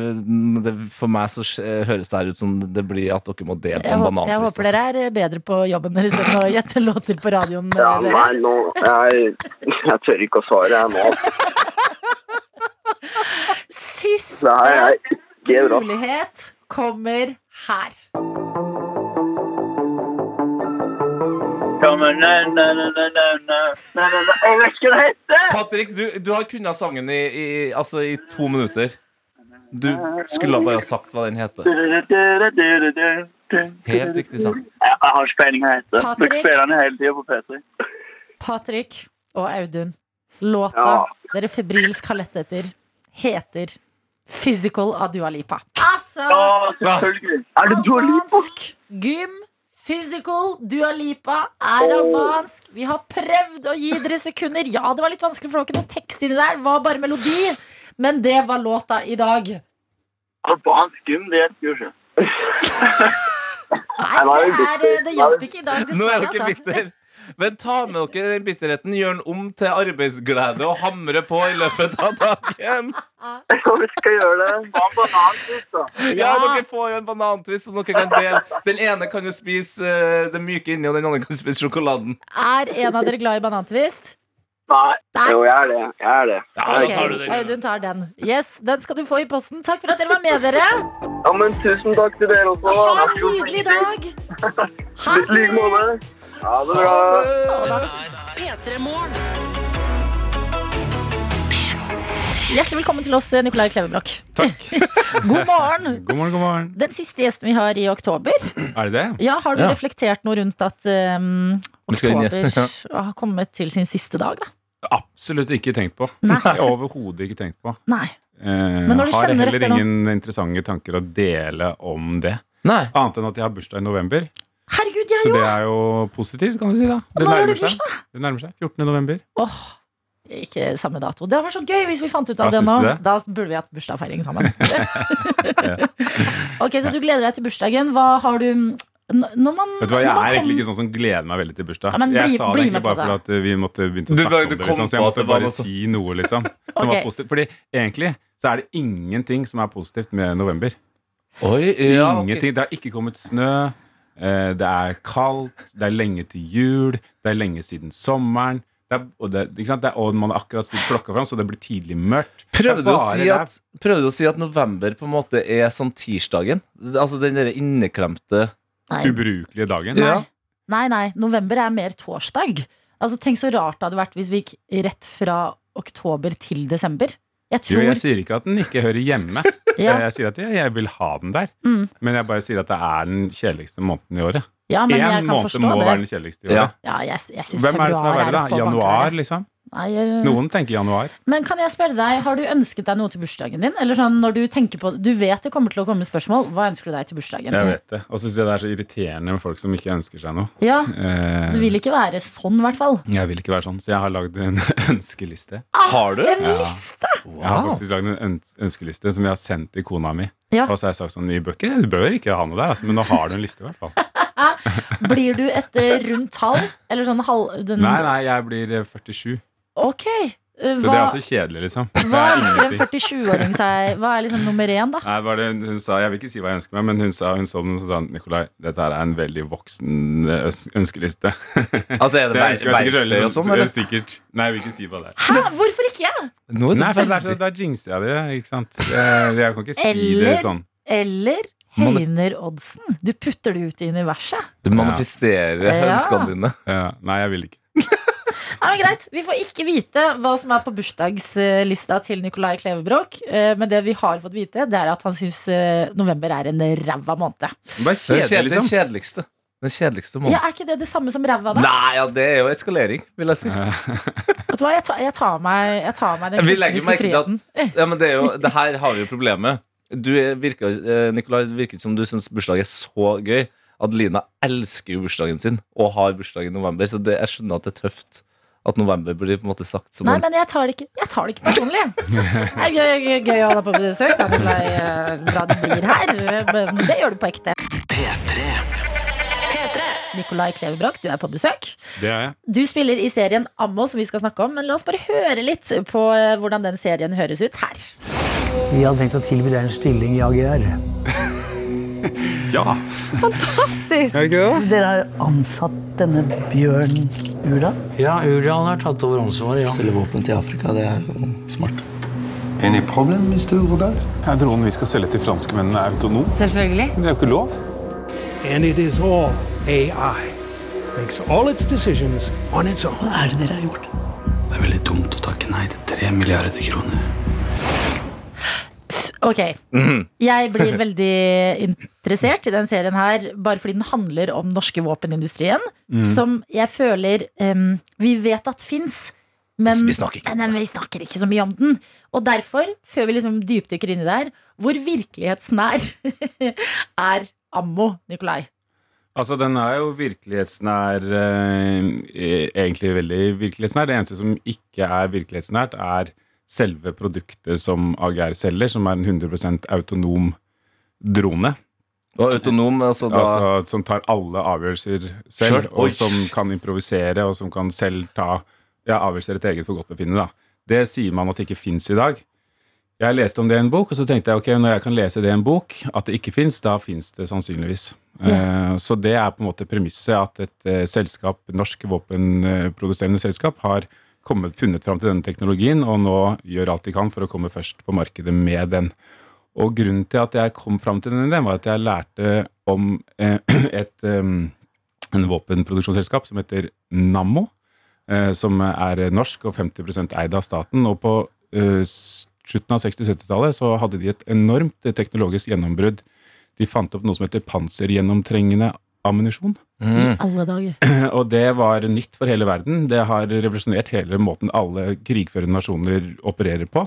det, for meg så høres det her ut som det blir at dere må dele på en håper, jeg håper dere er bedre på jobben deres enn å gjette låter på radioen. Ja, nei, nå jeg, jeg tør ikke å svare, jeg nå. Siste mulighet kommer her. sammen na, na, na, na, na, na, na, na. Jeg vet ikke hva det heter! Patrick, du, du har kunnet sangen i, i, altså, i to minutter. Du skulle bare ha sagt hva den heter. Helt riktig sang. Jeg, jeg har ikke peiling hva den heter. Patrick. spiller den hele tiden på P3. Patrick og Audun. Låta Ja. dere febrilsk har lett etter, heter Physical av Dua Lipa. Altså! Ja, selvfølgelig. Er det Dua Lipa? Albansk gym Physical Dua Lipa er albansk. Vi har prøvd å gi dere sekunder. Ja, det var litt vanskelig, for det var ikke noe tekst inni der. Det var bare melodi. Men det var låta i dag. Albansk gym, det gjør ikke. Nei, det, er, det hjalp ikke i dag, Nå er dere Altså. bitter. Men ta med dere den bitterheten, gjør den om til arbeidsglede og hamre på i løpet av dagen. Ja, vi skal gjøre det. Hva en banantvist, da? Ja, dere får jo en banantvist som dere kan dele. Den ene kan jo spise eh, det myke inni, og den andre kan spise sjokoladen. Er en av dere glad i banantvist? Nei. Nei. Jo, jeg er det. Jeg er det. Ja, okay. Tar du den. Audun tar den. Yes, Den skal du få i posten. Takk for at dere var med, dere. Ja, men tusen takk til dere også. Ha en nydelig dag. Ha I like måte. Ha det bra. P3 Morgen. Hjertelig velkommen til oss, Nicolai Kleveblokk. God morgen. God morgen, god morgen. Den siste gjesten vi har i oktober. Er det det? Ja, Har du Ja. reflektert noe rundt at um, Vi skal inn i- oktober har kommet til sin siste dag? da? Absolutt ikke tenkt på. Nei. Overhodet ikke tenkt på. Nei. Eh, Men når du har kjenner heller etter nå- ingen interessante tanker å dele om det. Nei. Annet enn at jeg har bursdag i november. Herregud, jeg Så jo! det er jo positivt, kan du si. da Det Når nærmer seg. Det nærmer seg 14. november. Åh, ikke samme dato. Det hadde vært så gøy hvis vi fant ut av Ja, det syns nå. du det? Da burde vi hatt bursdagsfeiring sammen. ok, Så du gleder deg til bursdagen. Hva har du n- Når man Vet du hva, Jeg når man er egentlig kom- ikke sånn som gleder meg veldig til bursdag. Ja, men bli- jeg sa bli det med egentlig på bare det. fordi at vi måtte begynne å Du snakke bare- om du det. kom Liksom, så jeg på at måtte det var bare noe si noe, liksom. Ok. Som var positivt. Fordi egentlig så er det ingenting som er positivt med november. Oi, ja, ok. Ingenting. Det har ikke kommet snø. Eh, Det er kaldt. Det er lenge til jul. Det er lenge siden sommeren. Det er, og, det, ikke sant? Det er, og man har akkurat stilt klokka fram, så det blir tidlig mørkt. Prøvde du, å si at, prøvde du å si at november på en måte er som tirsdagen? Altså den derre inneklemte Nei. ubrukelige dagen? Ja. nei, nei. November er mer torsdag. Altså, Tenk så rart det hadde vært hvis vi gikk rett fra oktober til desember. Jeg Jo, jeg sier ikke at den ikke hører hjemme. ja, Jeg sier at jeg, jeg vil ha den der. Mm. Men jeg bare sier at det er den kjedeligste måneden i året. ja, men jeg kan måned forstå må være den kjedeligste i året. Ja, jeg, jeg synes Hvem er det som er verre, da? Januar, liksom? Nei, eh, Noen tenker januar. Men kan jeg spørre deg, har du ønsket deg noe til bursdagen din? Eller sånn når Du tenker på, du vet det kommer til å komme spørsmål. Hva ønsker du deg til bursdagen? Jeg vet det. Og så syns jeg det er så irriterende med folk som ikke ønsker seg noe. Ja, Eh, Du vil ikke være sånn, i hvert fall. Jeg vil ikke være sånn, så jeg har lagd en ønskeliste. Har du? En Ja. liste! Jeg har faktisk lagd en ønskeliste som jeg har sendt til kona mi. Ja. Og så har jeg sagt sånn, i bøker, du bør ikke ha noe der, altså, men nå har du en liste i hvert fall. Blir du et eh, rundt tall? Eller sånn halv... Den, Nei, nei, jeg blir eh, 47. Ok. Eh, Så det er også kjedelig, liksom. Hva er ønsker en 47-åring seg? Hva er liksom nummer én, da? Nei, det, hun sa, Jeg vil ikke si hva jeg ønsker meg, men hun sa hun så den og sa Nikolai, dette her er en veldig voksen eh, ønskeliste. Altså Er det verktøy og sånn? sånn- Eller? Sikkert. Nei, jeg vil ikke si hva det er. Hæ? Hvorfor ikke? Nå er det Nei, for det er jinxer jeg det, ikke sant. Jeg, jeg kan ikke si det sånn. Eller høyner oddsen? Du putter det ut i universet. Du manifesterer Ja. ønskene dine. Ja, nei, jeg vil ikke. Ja, men greit, Vi får ikke vite hva som er på bursdagslista til Nicolai Klevebrok. eh, Men det vi har fått vite, det er at han syns november er en ræva måned. Det er den liksom. kjedeligste. Den kjedeligste Ja. Er ikke det det samme som ræva, da? Nei, ja, det er jo eskalering, vil jeg si. Vet du hva, jeg tar, jeg tar meg, jeg tar meg den kunstneriske at friheten. ja, men det, er jo, det her har vi jo problemet. Du er- virker, eh, Nikolai, det virker som du syns bursdag er så gøy. Adelina elsker jo bursdagen sin og har bursdag i november, så det, jeg skjønner at det er tøft at november blir på en måte sagt som Nei, men jeg tar det ikke, jeg tar det ikke personlig. Det er gøy, gøy, gøy å ha deg på besøk. Det Nikolai. Eh, Bra du blir her. Det gjør du på ekte. P3. P3. Nikolai Klevebrok, du er på besøk. Det er jeg. Du spiller i serien Ammo, som vi skal snakke om. Men la oss bare høre litt på eh, hvordan den serien høres ut her. Vi hadde tenkt å tilby deg en stilling i AGR. Ja. Dere har ansatt denne Bjørn Urdal? Ja, Urdal har tatt over ansvaret, ja. Selge våpen til Afrika, det er jo smart. Any problem, Mr. Urdal? Er dronen vi skal selge til franskmennene autonom? Selvfølgelig. Men det er jo ikke lov. And it is all AI. Makes all its decisions on its own. Hva er det dere har gjort? Det er veldig dumt å takke nei til tre milliarder kroner. Ok, Jeg blir veldig interessert i den serien her bare fordi den handler om norske våpenindustrien. Som jeg føler um, vi vet at fins. Men Vi snakker ikke men vi snakker ikke så mye om den. Og derfor, før vi liksom dypdykker inn i det her, hvor virkelighetsnær er Ammo, Nikolai? Altså, den er jo virkelighetsnær eh, e- Egentlig veldig virkelighetsnær. Det eneste som ikke er virkelighetsnært, er selve produktet som AGR selger, som er en 100% autonom drone. Og autonom, altså da Altså, som tar alle avgjørelser selv, Sure. Og som kan improvisere, og som kan selv ta ja, avgjørelser etter eget forgodtbefinnende. Det sier man at det ikke fins i dag. Jeg leste om det i en bok, og så tenkte jeg ok, når jeg kan lese det i en bok, at det ikke fins, da fins det sannsynligvis. Eh, så det er på en måte premisset at et eh, selskap, norsk våpenproduserende selskap har kommet, funnet fram til denne teknologien, og nå gjør alt de kan for å komme først på markedet med den. Og grunnen til at jeg kom fram til den ideen, var at jeg lærte om eh, et eh, en våpenproduksjonsselskap som heter Nammo, eh, som er norsk og 50% eid av staten. Og på slutten av 60-70-tallet så hadde de et enormt teknologisk gjennombrudd. De fant opp noe som heter pansergjennomtrengende ammunisjon. I alle dager. Og det var nytt for hele verden. Det har revolusjonert hele måten alle krigførende nasjoner opererer på.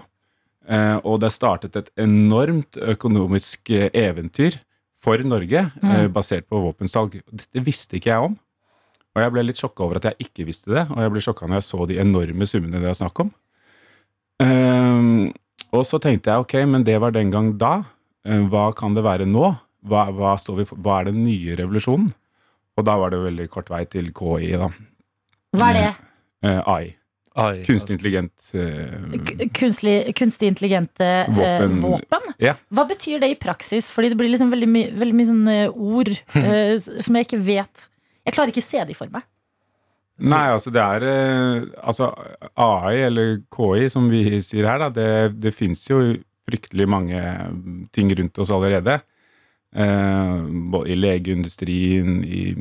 Eh, og det startet et enormt økonomisk eh, eventyr for Norge, eh, basert på våpensalg. Dette visste ikke jeg om. Og jeg ble litt sjokka over at jeg ikke visste det, og jeg ble sjokka når jeg så de enorme summene det er snakk om. Ehm, og så tenkte jeg ok, men det var den gang da. Eh, hva kan det være nå? Hva, hva, står vi for? hva er den nye revolusjonen? Og da var det veldig kort vei til KI, da. Hva er det? Eh, AI. Ai, Kunstig intelligent eh, Kunstig, kunstig intelligente eh, Våpen. våpen? Ja. Hva betyr det i praksis? Fordi det blir liksom veldig, my veldig mye sånne ord eh, som jeg ikke vet Jeg klarer ikke se de for meg. Nei, altså det er eh, Altså AI, eller KI, som vi sier her, da, det, det fins jo fryktelig mange ting rundt oss allerede. Eh, I legeindustrien, i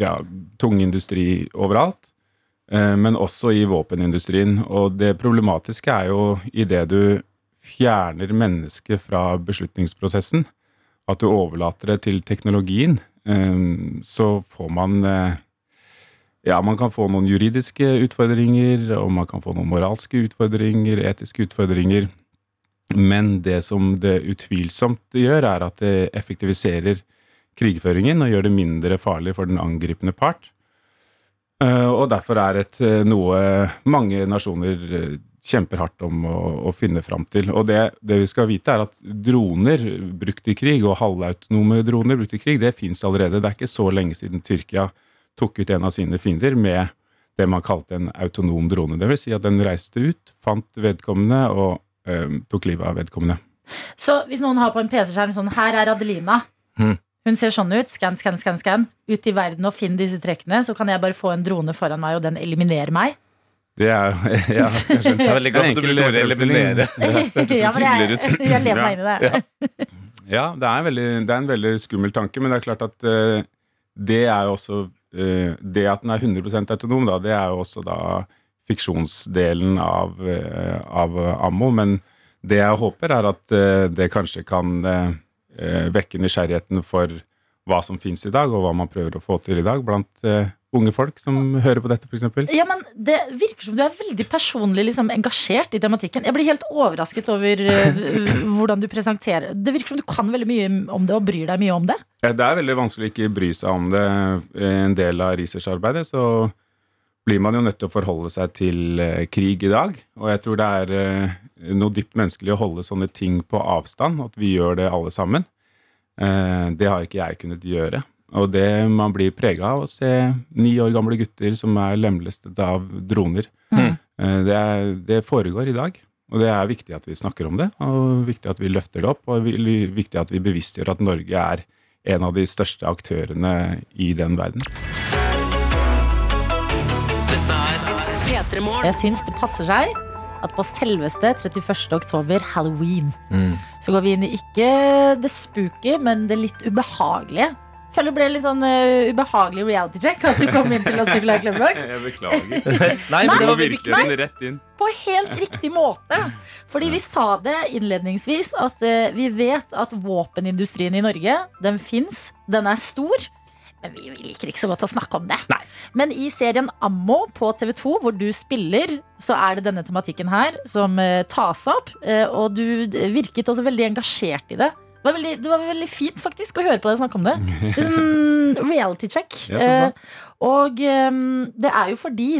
ja, tungindustri, overalt. Eh, men også i våpenindustrien. Og det problematiske er jo idet du fjerner mennesket fra beslutningsprosessen, at du overlater det til teknologien, eh, så får man ja, man kan få noen juridiske utfordringer, og man kan få noen moralske utfordringer, etiske utfordringer. Men det som det utvilsomt gjør, er at det effektiviserer krigføringen og gjør det mindre farlig for den angripende part. Eh, Og derfor er et eh, noe mange nasjoner eh, kjemper hardt om å, å finne fram til. Og det, det vi skal vite, er at droner brukt i krig, og halvautonome droner brukt i krig, det fins allerede. Det er ikke så lenge siden Tyrkia tok ut en av sine fiender med det man kalte en autonom drone. Det vil si at den reiste ut, fant vedkommende og tok livet av vedkommende. Så hvis noen har på en PC-skjerm sånn Her er Adelina. Mhm. Hun ser sånn ut. Skann, skann, skann, skann. Ut i verden og finn disse trekkene. Så kan jeg bare få en drone foran meg, og den eliminerer meg. Det er ja, jeg skjønner. Jeg er veldig godt at du blir ordet eliminere. Det hørtes hyggeligere ut. jeg, jeg lever meg inn i det. Ja. Ja, det er, en veldig, det er en veldig skummel tanke, men det er klart at uh, det er jo også uh, Det at den er 100% autonom, da, det er jo også da fiksjonsdelen av, eh, av ammo. Men det jeg håper, er at eh, det kanskje kan eh, eh, vekke nysgjerrigheten for hva som fins i dag, og hva man prøver å få til i dag blant eh, unge folk som hører på dette, f.eks. Ja, men Det virker som du er veldig personlig liksom, engasjert i tematikken. Jeg blir helt overrasket over uh, hvordan du presenterer Det virker som du kan veldig mye om det og bryr deg mye om det. Ja, Det er veldig vanskelig å ikke bry seg om det. Eh, En del av researcharbeidet så blir man jo nødt til å forholde seg til eh, krig i dag. Og jeg tror det er eh, noe dypt menneskelig å holde sånne ting på avstand, at vi gjør det alle sammen. Eh, Det har ikke jeg kunnet gjøre. Og det man blir prega av å se ni år gamle gutter som er lemlestet av droner. Mm. Det, er, det foregår i dag. Og det er viktig at vi snakker om det, og viktig at vi løfter det opp, og vi- viktig at vi bevisstgjør at Norge er en av de største aktørene i den verden. Jeg syns det passer seg at på selveste 31. oktober, halloween, så går vi inn i ikke det spooky, men det litt ubehagelige. Føler det ble litt sånn uh, ubehagelig reality check at du kom inn til oss, Nicolai Klevberg. Jeg beklager. Nei, men det var virkelig den rett inn. På helt riktig måte. Fordi vi sa det innledningsvis at uh, vi vet at våpenindustrien i Norge, den fins, den er stor. Men vi liker ikke så godt å snakke om det. Men i serien Ammo på TV2, hvor du spiller, så er det denne tematikken her som eh, tas opp. eh, og du virket også veldig engasjert i det. Det var veldig, det var veldig fint faktisk å høre på deg snakke om det. sånn reality check. Ja. Eh, og eh, det er jo fordi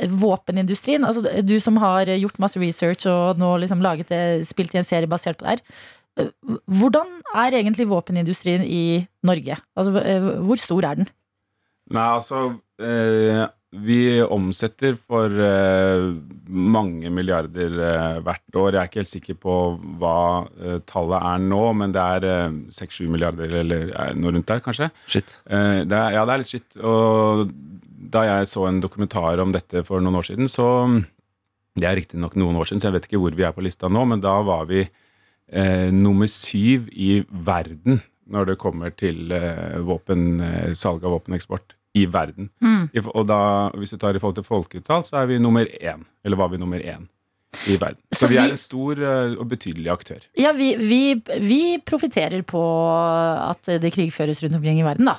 våpenindustrien, altså du som har gjort masse research og nå liksom laget det, spilt i en serie basert på det her. Hvordan er egentlig våpenindustrien i Norge? Altså, eh, hvor stor er den? Nei, altså eh, Vi omsetter for eh, mange milliarder eh, hvert år. Jeg er ikke helt sikker på hva eh, tallet er nå, men det er seks-sju milliarder eller noe rundt der, kanskje. Shit. Eh, det er, ja, det er litt shit. Og da jeg så en dokumentar om dette for noen år siden, så Det er riktignok noen år siden, så jeg vet ikke hvor vi er på lista nå, men da var vi eh, nummer syv i verden når det kommer til eh, våpen, eh, salg av våpeneksport i verden. I, og da, hvis du tar i forhold til folketall, så er vi nummer én. Eller var vi nummer én i verden. Så, Så vi er en stor eh, og betydelig aktør. Ja, vi, vi, vi profitterer på at det krigføres rundt omkring i verden, da.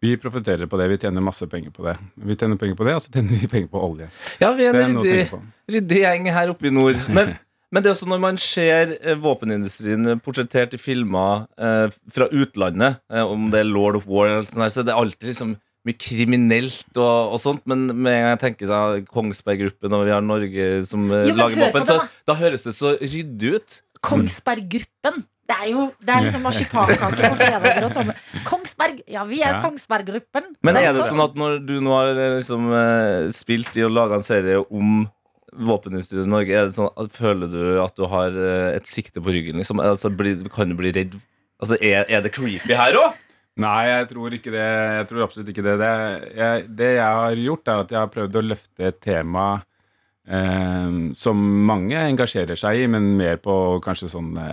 Vi profitterer på det. Vi tjener masse penger på det. Vi tjener penger på det, og så tjener vi penger på olje. Ja, vi er en ryddig, ryddig gjeng her oppe i nord. Men, men det er også når man ser eh, våpenindustrien portrettert i filmer eh, fra utlandet, eh, om det er Lord of War, eller sånt, så er alltid liksom mye kriminelt og, og sånt. Men med en gang jeg tenker sånn, Kongsberg-gruppen og vi har Norge som eh, Jo, lager våpen, så da. høres det så ryddig ut. Kongsberg-gruppen. Det er jo det er liksom marsipankake på fredager og tomme. Kongsberg, ja, vi er Ja. Kongsberg-gruppen. Men er det sånn at når du nå har liksom, spilt i og laga en serie om våpenindustrien i Norge, sånn føler du at du har eh, et sikte på ryggen? Liksom? Altså, kan du bli redd? Altså, er, er det creepy her òg? Nei, jeg tror ikke det. Jeg tror absolutt ikke det. Det jeg, det jeg har gjort, er at jeg har prøvd å løfte et tema eh, som mange engasjerer seg i, men mer på kanskje sånne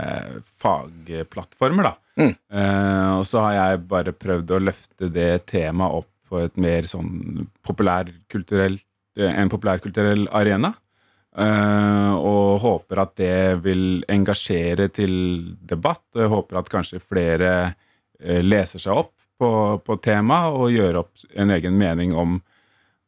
fagplattformer, da. Mm. Eh, og så har jeg bare prøvd å løfte det temaet opp på et mer sånn populærkulturell eh, en populærkulturell arena. Eh, og håper at det vil engasjere til debatt. Og jeg håper at kanskje flere eh, leser seg opp på, på temaet og gjør opp en egen mening om,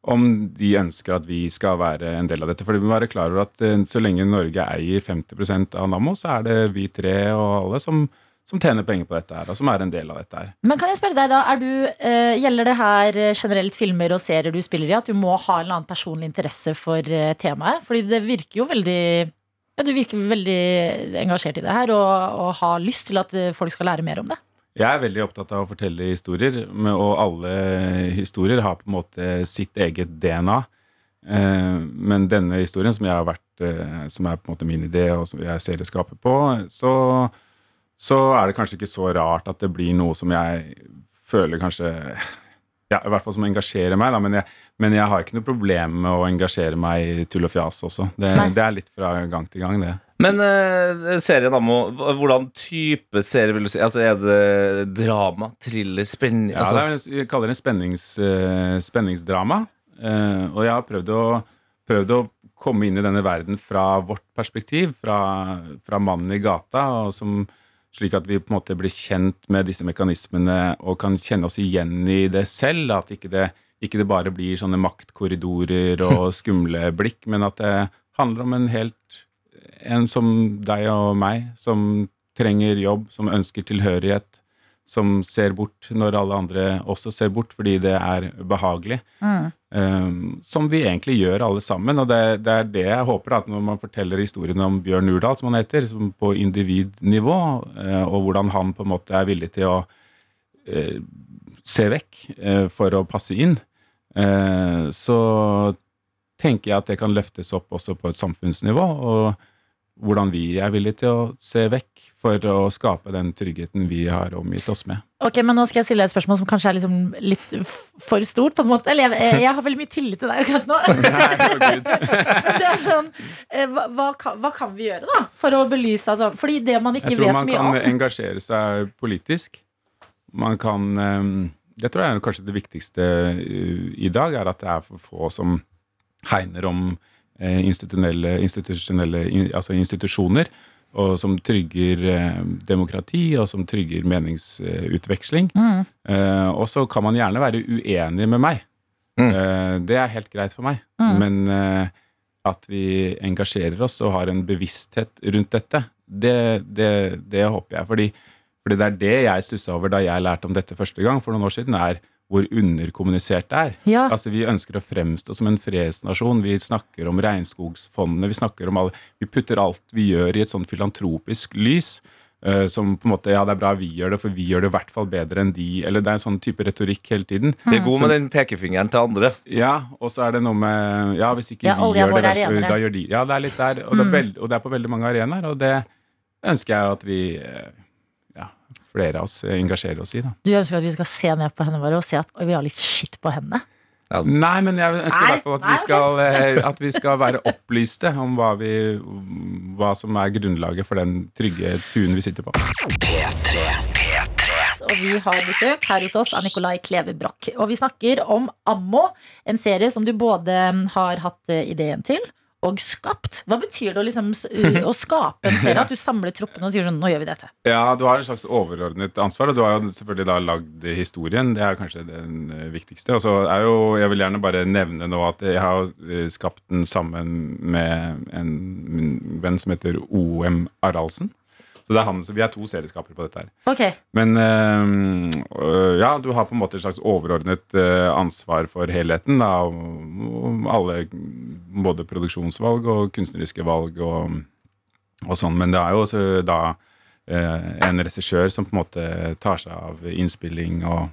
om de ønsker at vi skal være en del av dette. For vi må være klar over at eh, så lenge Norge eier 50% av Nammo, så er det vi tre og alle som, som tjener penger på dette her, og som er en del av dette her. Men kan jeg spørre deg da, er du, uh, Gjelder det her eh, generelt filmer og serier du spiller i, at du må ha en eller annen personlig interesse for uh, temaet? Fordi det virker jo veldig ja, Du virker veldig engasjert i det her og, og har lyst til at folk skal lære mer om det. Jeg er veldig opptatt av å fortelle historier, og alle historier har på en måte sitt eget DNA. Men denne historien, som vært Som er på en måte min idé, og som jeg ser det skaper på, så, så er det kanskje ikke så rart at det blir noe som jeg føler kanskje ja, I hvert fall som engasjerer meg, da, men, jeg, men jeg har ikke noe problem med å engasjere meg i tull og fjas også. Det, det er litt fra gang til gang, det. Men eh, serien Ammo, hvordan type serie vil du si? Altså, Er det drama, thriller, spenning? Ja, altså, det er, jeg kaller det spennings, uh, spenningsdrama. Uh, og jeg har prøvd å, prøvd å komme inn i denne verden fra vårt perspektiv, fra, fra mannen i gata, og som, Slik at vi på en måte blir kjent med disse mekanismene og kan kjenne oss igjen i det selv. At ikke det, ikke det bare blir sånne maktkorridorer og skumle blikk, men at det handler om en helt En som deg og meg, som trenger jobb, som ønsker tilhørighet, som ser bort når alle andre også ser bort fordi det er behagelig. Um, som vi egentlig gjør alle sammen. Og det, det er det jeg håper at når man forteller historien om Bjørn Urdal, som han heter, som på individnivå, uh, og hvordan han på en måte er villig til å uh, se vekk uh, for å passe inn, så tenker jeg at det kan løftes opp også på et samfunnsnivå. og hvordan vi er villige til å se vekk for å skape den tryggheten vi har omgitt oss med. Ok, men Nå skal jeg stille deg et spørsmål som kanskje er liksom litt for stort. på en måte Eller jeg, jeg har veldig mye tillit til deg akkurat nå. det er sånn, eh, hva, hva, kan, hva kan vi gjøre da for å belyse altså, Fordi det man ikke vet så mye om Jeg tror man kan om engasjere seg politisk. Man kan Jeg Det tror jeg er kanskje det viktigste eh, i dag, er at det er for få som hegner om eh, institusjonelle, institusjonelle altså institusjoner. Og som trygger eh, demokrati, og som trygger meningsutveksling. Mm. Eh, og så kan man gjerne være uenig med meg. Mm. det er helt greit for meg. Mm. Men eh, at vi engasjerer oss og har en bevissthet rundt dette, det, det, det håper jeg. Fordi, fordi det er det jeg stussa over da jeg lærte om dette første gang for noen år siden, er hvor underkommunisert det er. Ja. Altså Vi ønsker å fremstå som en fredsnasjon. Vi snakker om regnskogsfondene. Vi snakker om alle, vi putter alt vi gjør i et sånn filantropisk lys. Uh, som på en måte, ja det er bra vi gjør det, for vi gjør det i hvert fall bedre enn de. Eller det er en sånn type retorikk hele tiden. Det er god med den pekefingeren til andre. Ja, og så er det noe med Ja, hvis ikke Ja, vi gjør det, da, da gjør de Ja, det er litt der. Og, det, er Mm. veld, og det er på veldig mange arenaer, og det ønsker jeg at vi eh, Ja, flere av oss eh, engasjerer oss i, da. Du ønsker at vi skal se ned på hendene våre og se at vi har litt skitt på hendene? Nei, men jeg ønsker i hvert fall at vi, skal, eh, at vi skal være opplyste om hva, vi, hva som er grunnlaget for den trygge tuen vi sitter på. Og vi har besøk her hos oss av Nikolai Kleve Broch. Og vi snakker om Ammo, en serie som du både har hatt eh, ideen til og skapt. Hva betyr det å, liksom, å skape en serie? At du samler troppene og sier sånn, nå gjør vi dette. Ja, du har en slags overordnet ansvar, og du har jo selvfølgelig da lagd historien. Det er kanskje den eh, viktigste. Og så er jo, jeg vil gjerne bare nevne nå at jeg har eh, skapt den sammen med en min venn som heter OM Araldsen. Så det er han, så vi er to serieskapere på dette her. Ok, Men eh, øh, ja, du har på en måte et slags overordnet ansvar for helheten. Da, om alle både produksjonsvalg og kunstneriske valg og, og sånn. Men det er jo også da eh, en regissør som på en måte tar seg av innspilling og,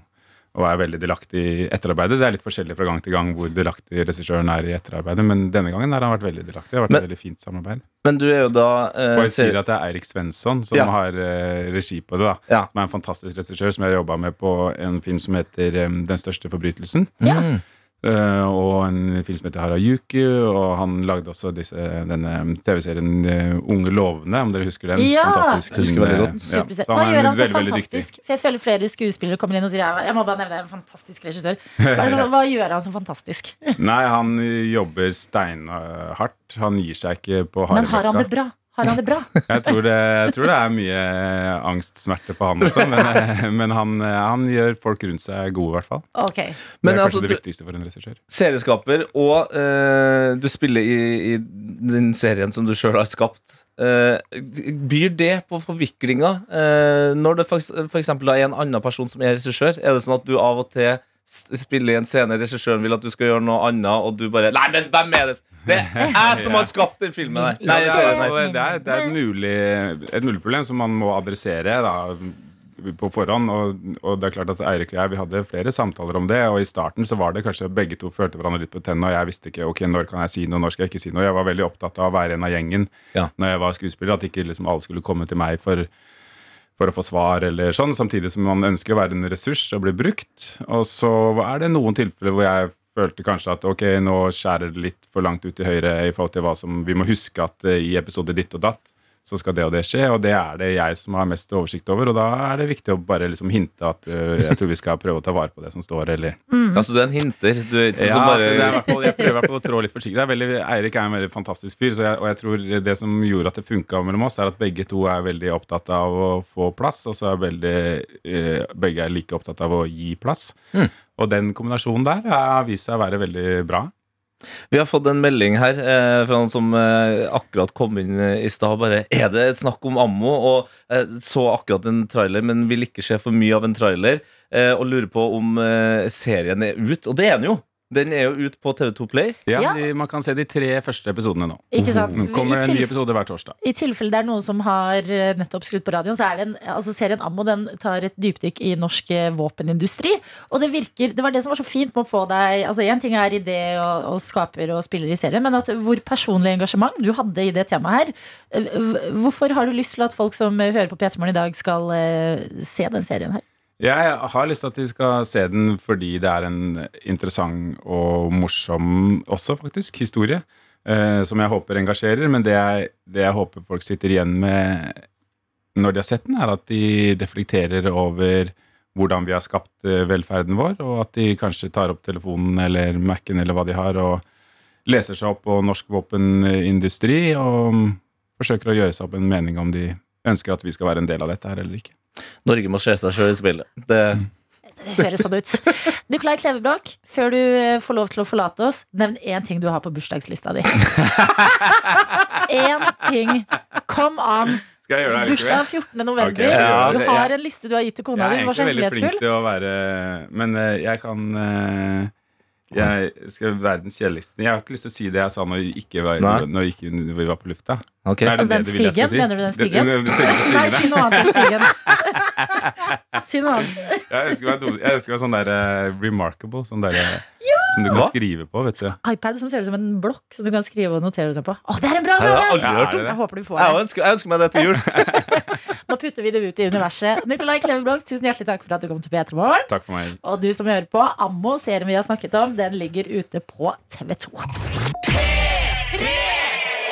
og er veldig delaktig i etterarbeidet. Det er litt forskjellig fra gang til gang hvor delaktig regissøren er i etterarbeidet, men denne gangen har han vært veldig delaktig. Det har vært Men- et veldig fint samarbeid. Men du er jo da eh, Og jeg sier at det er Eirik Svensson som Ja. har eh, regi på det. da Ja. Som er en fantastisk regissør som jeg har jobba med på en film som heter eh, Den største forbrytelsen. Ja. Mm. Eh, og en film som heter Harajuku. Og han lagde også disse, denne TV-serien eh, Unge lovende, om dere husker den? Ja! Fantastisk. Husker veldig godt. Ja, så han er gjør han så veldig, veldig fantastisk? For jeg føler flere skuespillere kommer inn og sier jeg, jeg må bare nevne en fantastisk regissør. Hva, som- hva gjør han så fantastisk? Nei, han jobber steinhardt. Han gir seg ikke på harde Men har han det bra? Har han det bra? Jeg tror det, jeg tror det er mye angstsmerte på han også, men, eh, men han, han gjør folk rundt seg gode, i hvert fall. Okay. Det Men er altså, kanskje det viktigste for en regissør. serieskaper, og eh, du spiller i, i den serien som du sjøl har skapt. Eh, byr det på forviklinga eh, når det for, for eksempel er en annen person som er regissør? Er det sånn at du av og til s- spiller i en scene, regissøren vil at du skal gjøre noe annet, og du bare Nei, men hvem er det? Det er jeg som har skapt den filmen der! Nei, det, er, det er, det er et, mulig, et mulig problem som man må adressere da, på forhånd. Og, og det er klart at Eirik og jeg vi hadde flere samtaler om det. Og i starten så var det kanskje begge to følte hverandre litt på tennene. Og jeg visste ikke ok, når kan jeg si noe, når skal jeg ikke si noe. Jeg var veldig opptatt av å være en av gjengen Ja. når jeg var skuespiller. At ikke liksom alle skulle komme til meg for for å få svar eller sånn, samtidig som man ønsker å være en ressurs og bli brukt. Og så er det noen tilfeller hvor jeg følte kanskje at ok, nå skjærer det litt for langt ut til høyre i forhold til hva som Vi må huske at eh, i episode ditt og datt så skal det og det skje, og det er det jeg som har mest oversikt over. Og da er det viktig å bare liksom hinte at uh, jeg tror vi skal prøve å ta vare på det som står, eller Altså, du er en hinter. Du er ikke ja, som bare er jeg prøver i hvert fall å trå litt forsiktig. Det er veldig, Eirik er en veldig fantastisk fyr, så jeg, og jeg tror det som gjorde at det funka mellom oss, er at begge to er veldig opptatt av å få plass, og så er veldig, uh, begge er like opptatt av å gi plass. Mm. Og den kombinasjonen der har vist seg å være veldig bra. Vi har fått en melding her eh, fra noen som eh, akkurat kom inn eh, i stad. Bare Er det snakk om ammo? Og eh, så akkurat en trailer, men vil ikke se for mye av en trailer. Eh, og lurer på om eh, serien er ut. Og det er den jo! Den er jo ut på TV2 Play. Ja, Ja. De, Man kan se de tre første episodene nå. Ikke sant? Det kommer en ny episode hver torsdag. I tilfelle det er noen som har eh, nettopp skrudd på radioen, så er det en, altså serien Ammo den tar et dypdykk i norsk eh, våpenindustri. Og det virker, det var det som var så fint med å få deg altså Én ting er idé og, og skaper og spiller i serien, men at hvor personlig engasjement du hadde i det temaet her. eh, Hvorfor har du lyst til at folk som hører på P3 Morgen i dag, skal se den serien her? Jeg har lyst til at de skal se den fordi det er en interessant og morsom også, faktisk, historie. Eh, som jeg håper engasjerer. Men det jeg, det jeg håper folk sitter igjen med når de har sett den, er at de reflekterer over hvordan vi har skapt eh, velferden vår, og at de kanskje tar opp telefonen eller Mac-en eller hva de har, og leser seg opp på norsk våpenindustri og forsøker å gjøre seg opp en mening om de ønsker at vi skal være en del av dette her eller ikke. Norge må se seg sjøl i spillet. Det, Det høres sånn ut. Nikolai Klevebrok, før du eh, får lov til å forlate oss, nevn én ting du har på bursdagslista di. Én ting. Come on. Skal jeg gjøre det Bursdag 14. november. Okay. ja, du har en liste du har gitt til kona di. Jeg er Du var så egentlig veldig flink til å være Men eh, jeg kan eh, Jeg skal være den kjedeligste. Jeg har ikke lyst til å si det jeg sa når, ikke var, Nei. når ikke vi var på lufta. Okay. Er det Altså den det du vil jeg skal stigen? si? Mener du den stigen? Den- den stigen Nei, si noe annet enn stigen. si noe annet. Jeg ønsker meg, jeg ønsker meg sånn der eh, remarkable. Sånn der, eh, Som du kan Hva? skrive på, vet du. iPad som ser ut som en blokk som du kan skrive og notere deg på. Å, det er en bra Jeg har gave! aldri hørt om. det Jeg håper du får Jeg ønsker, jeg ønsker meg det til jul. Nå putter vi det ut i universet. Nikolai Klevebrok, tusen hjertelig takk for at du kom til P3 Morgen. Takk for meg. Og du som hører på, Ammo, serien vi har snakket om, den ligger ute på TV2.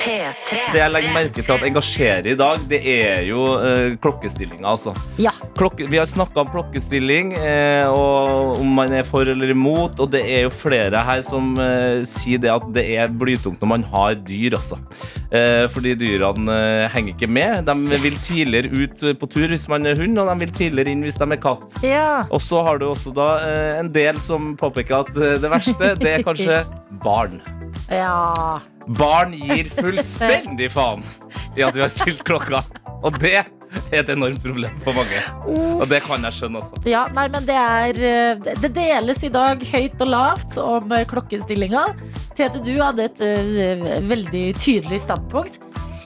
P3. Det jeg legger merke til at engasjerer i dag, det er jo eh, klokkestillinga, altså. Ja. Klokke, vi har snakka om klokkestilling, eh, og om man er for eller imot. Og det er jo flere her som eh, sier det at det er blytungt når man har dyr, altså. Eh, fordi dyrene eh, henger ikke med. De vil tidligere ut på tur hvis man er hund, og de vil tidligere inn hvis de er katt. ja. Og så har du også da eh, en del som påpeker at eh, det verste, det er kanskje barn. Ja. Barn gir fullstendig faen i at vi har stilt klokka. Og det er et enormt problem for mange. Og det kan jeg skjønne, også. Ja, nei, men det er eh, Det deles i dag høyt og lavt om eh, klokkestillinga. Tete, du hadde et eh, veldig tydelig standpunkt.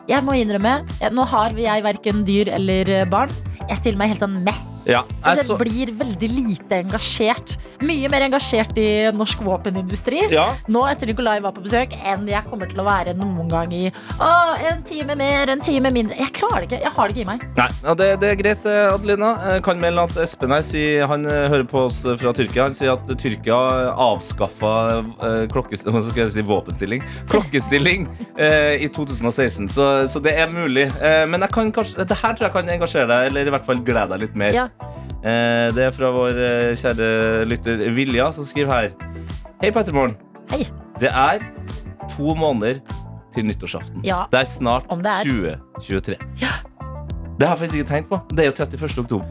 Jeg må innrømme, nå har jeg verken dyr eller barn. Jeg stiller meg helt sånn meh. Ja, jeg det så, blir veldig lite engasjert. Mye mer engasjert i norsk våpenindustri ja, nå etter Nikolai var på besøk, enn jeg kommer til å være noen gang i Å, en time mer, en time mindre. Jeg klarer det ikke. Jeg har det ikke i meg. nei, ja, det, det er greit, eh, Adelina. Jeg kan melde at Espen her sier, han eh, hører på oss fra Tyrkia. Han sier at Tyrkia avskaffa hva skal jeg si, våpenstilling Klokkestilling eh, i 2016. Så, så det er mulig. Eh, men jeg kan kanskje, det her tror jeg kan engasjere deg, eller i hvert fall glede deg litt mer. Ja. Eh, det er fra vår eh, kjære lytter Vilja, som skriver her. Hei, Pettermorgen. Hei. Det er to måneder til nyttårsaften. Ja. Det er snart det er. 2023. Det har jeg faktisk ikke tenkt på. Det er jo 31. oktober.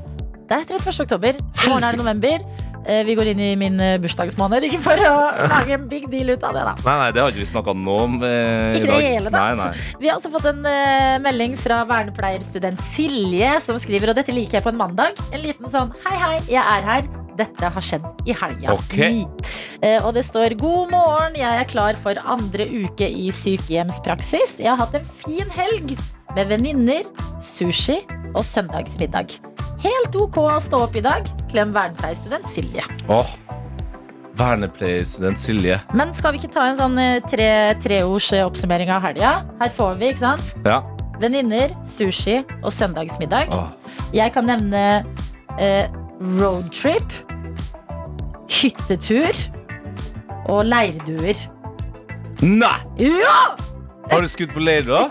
Det er 31. oktober. I morgen er det november. Eh, Vi går inn i min eh, bursdagsmåned. Ikke for å lage en big deal ut av det, da. Nei, nei, det har ikke vi snakka noe om eh, Ikke i det dag. hele da. Nei, nei. Vi har også fått en eh, melding fra vernepleierstudent Silje, som skriver, og dette liker jeg på en mandag, en liten sånn hei, hei, jeg er her. Dette har skjedd i helga. Okay. Eh, og det står god morgen, jeg er klar for andre uke i sykehjemspraksis. Jeg har hatt en fin helg med venninner, sushi og søndagsmiddag. Helt ok å stå opp i dag. Klem vernepleierstudent Silje. Åh, Vernepleierstudent Silje. Men skal vi ikke ta en sånn eh, tre, treords eh, oppsummering av helga? Her får vi, ikke sant? Ja. Venninner, sushi og søndagsmiddag. Åh. Jeg kan nevne eh, roadtrip, hyttetur og leirduer. Nei! Ja! Har du skutt på leir, da?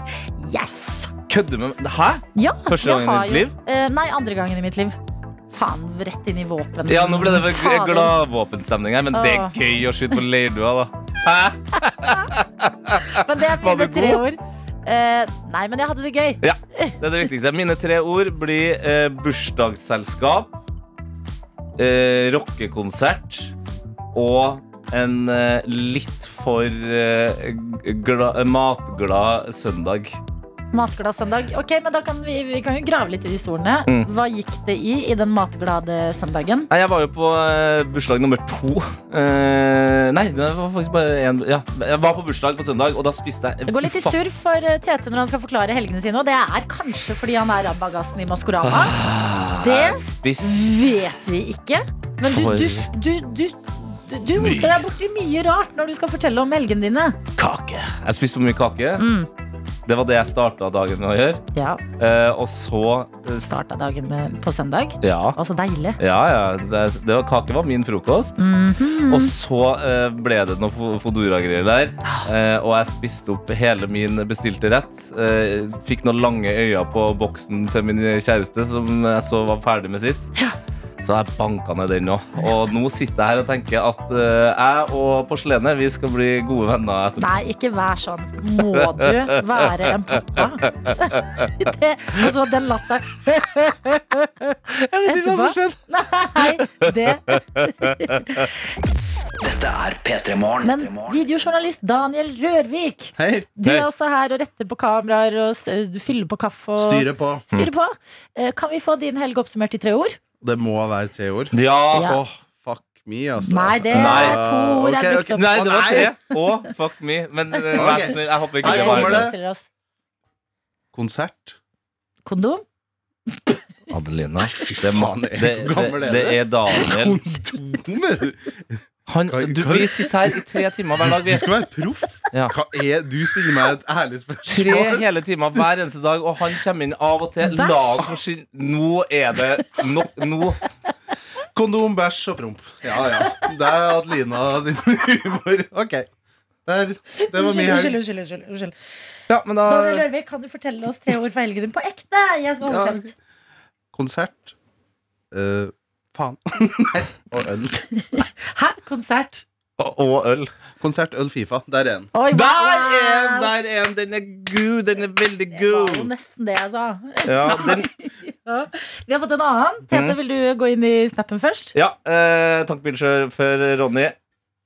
Yes! Kødder med meg? Hæ? Ja, Første gangen i ditt liv? Uh, nei, andre gangen i mitt liv. Faen, rett inn i våpen. Ja, nå ble det glad våpenstemning her, men det er gøy å skyte på leirdua, da. Hæ? Men det er mine tre ord. Uh, nei, men jeg hadde det gøy. Ja, det er det viktigste. Mine tre ord blir uh, bursdagsselskap, uh, rockekonsert og en litt for gla, matglad søndag. Matglad søndag. Ok, men da kan vi, vi kan jo grave litt i de ordene. Mm. Hva gikk det i i den matglade søndagen? Nei, jeg var jo på eh, bursdag nummer to. Eh, nei, det var faktisk bare en ja. Jeg var på bursdag på søndag, og da spiste jeg Det går litt i surr for eh, Tete når han skal forklare helgene sine. Og det er kanskje fordi han er rabagassen i Maskorama. Det vet vi ikke. Men du, For- du, du, du, du, du roter deg borti mye rart når du skal fortelle om helgene dine. kake. Jeg spiste for mye kake. Mm. Det var det jeg starta dagen med å gjøre. Ja, Eh, og så eh, Starta dagen med, på søndag. Ja. Og så deilig. Ja, ja. Det, det var, kake var min frokost. Mhm. Og så eh, ble det noe fo- Fodora-greier der. Eh, og jeg spiste opp hele min bestilte rett. Eh, fikk noen lange øyne på boksen til min kjæreste, som jeg så var ferdig med sitt. Så jeg banka ned den òg. Og nå sitter jeg her og tenker at eh, jeg og porselenet vi skal bli gode venner etterpå. Nei, ikke vær sånn. Må du være en pappa? Det, og så den latteren. Jeg vet ikke hva som skjedde. Nei, det Dette er P3 Morgen. Men videojournalist Daniel Rørvik, Hei. du er Hei. også her og retter på kameraer og du fyller på kaffe. Og styrer på. styrer på. Mm. Kan vi få din helg oppsummert i tre ord? Det må være tre ord. Ja. Ja. Åh, fuck me, altså. Nei, det Nei. er to ord okay, brukt Nei, det var tre. Og oh, fuck me. Men eh, vær så snill, jeg håper ikke det var det. Konsert. Kondom? Adelina. fy Det, faen, det, det, det, er det er Daniel. Kondom? Han, du, vi sitter her i tre timer hver dag. Du skal være proff. Ja. Hva er Du stiller meg et ærlig spørsmål. Tre hele timer hver eneste dag, og han kommer inn av og til. Lag for sin Nå er det nok nå. Kondom, bæsj og promp. Ja, ja. Det er Adelina sin humor. Ok. Der, det var min helg. unnskyld, unnskyld, unnskyld. Ja, men da Daniel kan du fortelle oss tre ord for helgen din på ekte? Jeg skal holde Ja. Konsert. Eh, faen. Nei. Og øl. Hæ? Konsert? Og og øl. Konsert, øl, Fifa. Der er den. Oi, Der wow. er den! Der er den! Den er god. Den er veldig Det var jo nesten det jeg sa. Ja, den, Ja. Vi har fått en annen. Tete, Mm. vil du gå inn i snappen først? ja eh, tankbilsjåfør Ronny.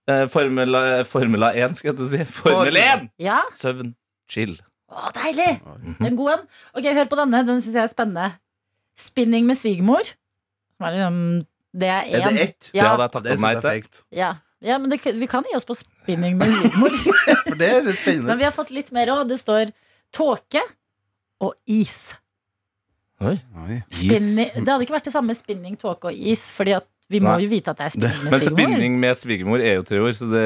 Eh, Formula, Formula 1, skal jeg si. Formel 1! Ja? Søvn. Chill. Å, deilig! En god en. Ok, Hør på denne. Den syns jeg er spennende. Spinning med svigermor. Er liksom- Det er én. Er det ett? Det Ja, hadde jeg Det takka meg til. ja. ja, men det, vi kan gi oss på spinning med humor. For det er spennende. men vi har fått litt mer òg. Det står tåke og is. Oi. Oi. Spinning, det hadde ikke vært det samme spinning, tåke og is, Fordi at vi må Nei. jo vite at det er spinning med Men spinning med svigermor er jo tre ord, så det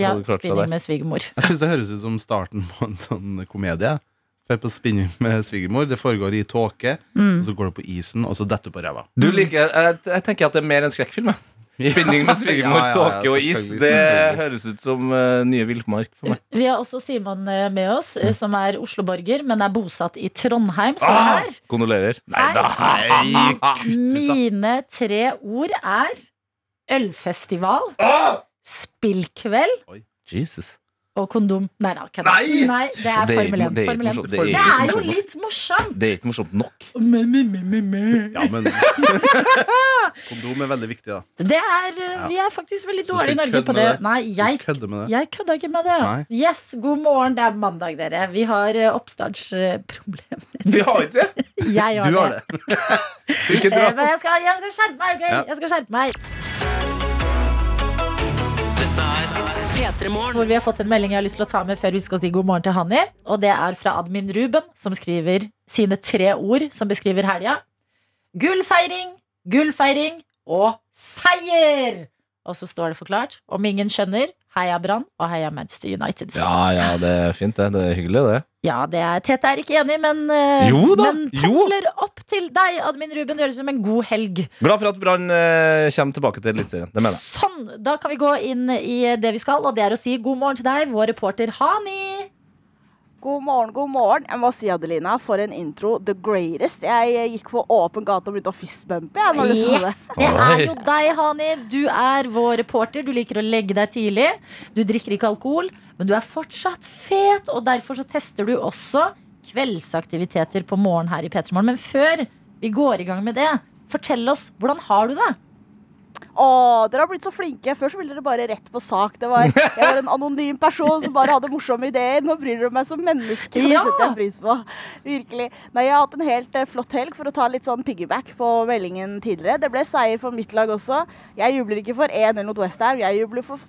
Ja, hadde klart seg spinning der. med svigermor. Jeg syns det høres ut som starten på en sånn komedie. For på spinning med svigermor. Det foregår i tåke, Mm. og så går det på isen, og så detter du på ræva. Du liker, jeg, jeg tenker at det er mer en skrekkfilm. jeg. Spinning med svigermor, Ja, ja, ja, tåke og is. Det høres ut som uh, nye villmark for meg. Vi har også Simon eh, med oss, eh, som er Oslo-borger, men er bosatt i Trondheim. Ah, her. kondolerer. Nei da! Mine tre ord er ølfestival, spillkveld Jesus. Og kondom. Nei da, kødda. Nei! Nei, det er Det er Formel ikke- 1. det er ikke Formel 1. morsomt. Det Det er er jo morsomt. litt morsomt! Det er ikke morsomt nok. Me, me, me, me, me. Ja, men Kondom er veldig viktig, da. Det er, Ja. vi er faktisk veldig Så skal dårlige i Norge kødde på med det. det? Nei, jeg Kødder med det. Jeg kødda ikke med det. Nei. Yes, god morgen. Det er mandag, dere. Vi har eh, oppstartsproblem. Vi har ikke det! Jeg har Du har det. det. Ikke Eh, dra Men jeg skal, jeg skal skjerpe meg, ok? Ja. Jeg skal skjerpe meg. Dette er P3 Morgen. Hvor vi har fått en melding jeg har lyst til å ta med før vi skal si god morgen til Hanni. Og det er fra admin Ruben, som skriver sine tre ord som beskriver helga. Gullfeiring, gullfeiring og seier! Og så står det forklart. Om ingen skjønner, heia Brann og heia Manchester United. Ja, ja, det er fint, det. Det er hyggelig, det. Ja, det er Tete er ikke enig, men, eh, Jo da, men tommler opp til deg, admin Ruben. Det høres ut som en god helg. Glad for at Brann eh, kommer tilbake til Eliteserien. Det mener jeg. Sånn, da kan vi gå inn i det vi skal, og det er å si god morgen til deg, vår reporter Hani. God morgen, god morgen. Jeg må si, Adelina, for en intro. The greatest. Jeg gikk på åpen gate og begynte å fistbumpe. jeg. Yes, det er jo deg, Hani. Du er vår reporter. Du liker å legge deg tidlig. Du drikker ikke alkohol, men du er fortsatt fet, og derfor så tester du også kveldsaktiviteter på morgen her i Petermorgen. Men før vi går i gang med det, fortell oss, hvordan har du det? Å, dere har blitt så flinke. Før så ville dere bare rett på sak. Det var, jeg var en anonym person som bare hadde morsomme ideer. Nå bryr dere meg som menneske. Ja. Det setter jeg pris på. Virkelig. Nei, jeg har hatt en helt eh, flott helg for å ta litt sånn piggyback på meldingen tidligere. Det ble seier for mitt lag også. Jeg jubler ikke for 1-0 mot Westham. Jeg jubler for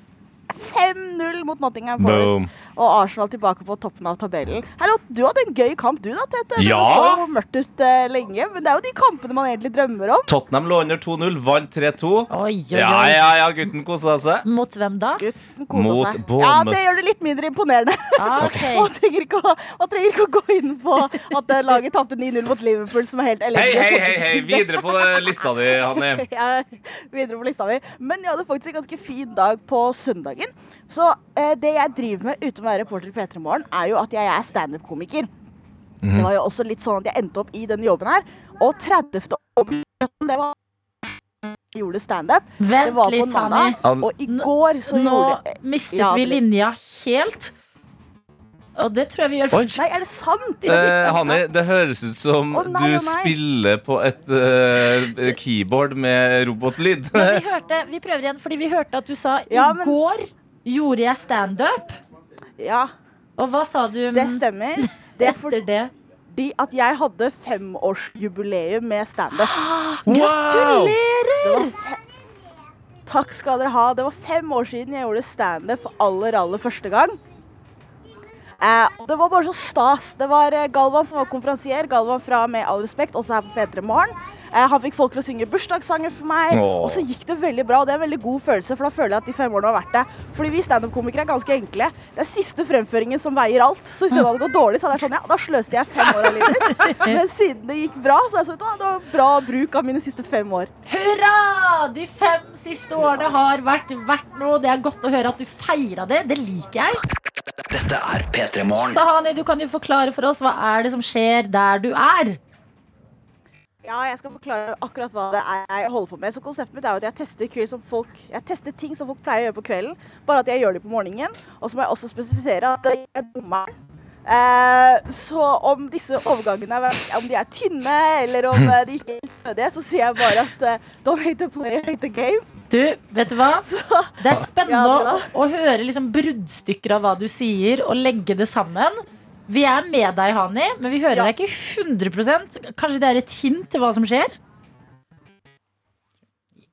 5-0 mot Nottingham Forest. Boom. Og Arsenal tilbake på toppen av tabellen. Hallo, du hadde en gøy kamp du da, Tete. Ja. Det så mørkt ut uh, lenge, men det er jo de kampene man egentlig drømmer om. Tottenham lå under 2-0, vant 3-2. Oi, oi, Ja, ja, ja, gutten kosa seg. Mot hvem da? Kosa Mot seg. Ja, det gjør det litt mindre imponerende. Ah, okay. Man trenger ikke, å, man trenger ikke å gå inn på at eh, laget tapte 9-0 mot Liverpool, som er helt Hei, elendig. hei, hei, hei. videre på eh, lista di, Hanne. Jeg er videre på lista mi. Men jeg hadde faktisk en ganske fin dag på søndagen. Så eh, det jeg driver med uten å være reporter i P3 Morgen, er jo at jeg er standup-komiker. Det var jo også litt sånn at jeg endte opp i denne jobben her. Og 30. oktober, det var jeg gjorde standup. Det Vent var på litt, Tani Og i går så Nå gjorde mistet Ja, vi linja helt. Og det tror jeg vi gjør Oi. Nei, er det sant? Eh, Hanni, det høres ut som oh, nei, du oh, spiller på et uh, keyboard med robotlyd. Vi, hørte, vi prøver igjen, fordi vi hørte at du sa i Ja, men- går gjorde jeg standup. Ja, Og hva sa du det stemmer. Det er etter det? fordi at jeg hadde femårsjubileum med standup. Wow! Fe- Takk skal dere ha. Det var fem år siden jeg gjorde standup for aller, aller første gang. Eh, det var bare så stas. Det var eh, Galvan som var konferansier. Galvan fra Med all respekt, også her på P3 Morgen. Eh, han fikk folk til å synge bursdagssanger for meg. Åh. Og så gikk det veldig bra. og Det er en veldig god følelse, for da føler jeg at de fem årene har vært det. Fordi vi standup-komikere er ganske enkle. Det er siste fremføringen som veier alt. Så hvis det hadde gått dårlig, så hadde jeg sånn, ja, da sløste jeg fem år av livet mitt. Men siden det gikk bra, så er jeg sånn, «Å, det var bra bruk av mine siste fem år. Hurra! De fem siste årene har vært verdt noe. Det er godt å høre at du feira det. Det liker jeg. Dette er P3 Morgen. Sahani, du kan jo forklare for oss hva er det som skjer der du er. Ja, jeg skal forklare akkurat hva det er jeg holder på med. Så konseptet mitt er jo at jeg tester, folk, jeg tester ting som folk pleier å gjøre på kvelden, bare at jeg gjør det på morgenen. Og så må jeg også spesifisere at jeg er dommeren. Eh, så om disse overgangene er, om de er tynne eller om eh, de ikke er helt stødige, så sier jeg bare at eh, don't hate the player, hate the game. Du, vet du hva? Så, Det er spennende Ja, å, å høre liksom bruddstykker av hva du sier, og legge det sammen. Vi er med deg, Hani, men vi hører Ja. deg ikke 100 Kanskje det er et hint til hva som skjer?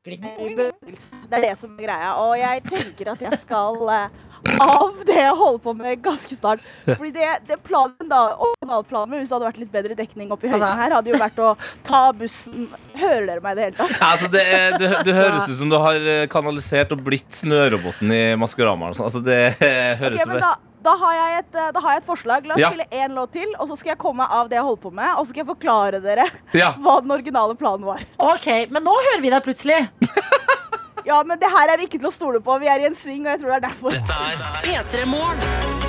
Det er det som er greia. Og jeg tenker at jeg skal eh, av det jeg holder på med ganske snart. Fordi det, det planen da, originalplanen min, hvis det hadde vært litt bedre dekning oppi høyden Altså- her, hadde jo vært å ta bussen Hører dere meg i det hele tatt? Altså, det, er, det, det høres ut som du har eh, kanalisert og blitt snøroboten i Maskorama. sånn. Altså, det høres okay, men da, da, har jeg et, eh, da har jeg et forslag. La oss Ja. spille én låt til, og så skal jeg komme av det jeg holder på med. Og så skal jeg forklare dere Ja. hva den originale planen var. Ok, Men nå hører vi deg plutselig. Ja, men det her er ikke til å stole på. Vi er i en sving, og jeg tror det er derfor. Dette er P3 Morgen.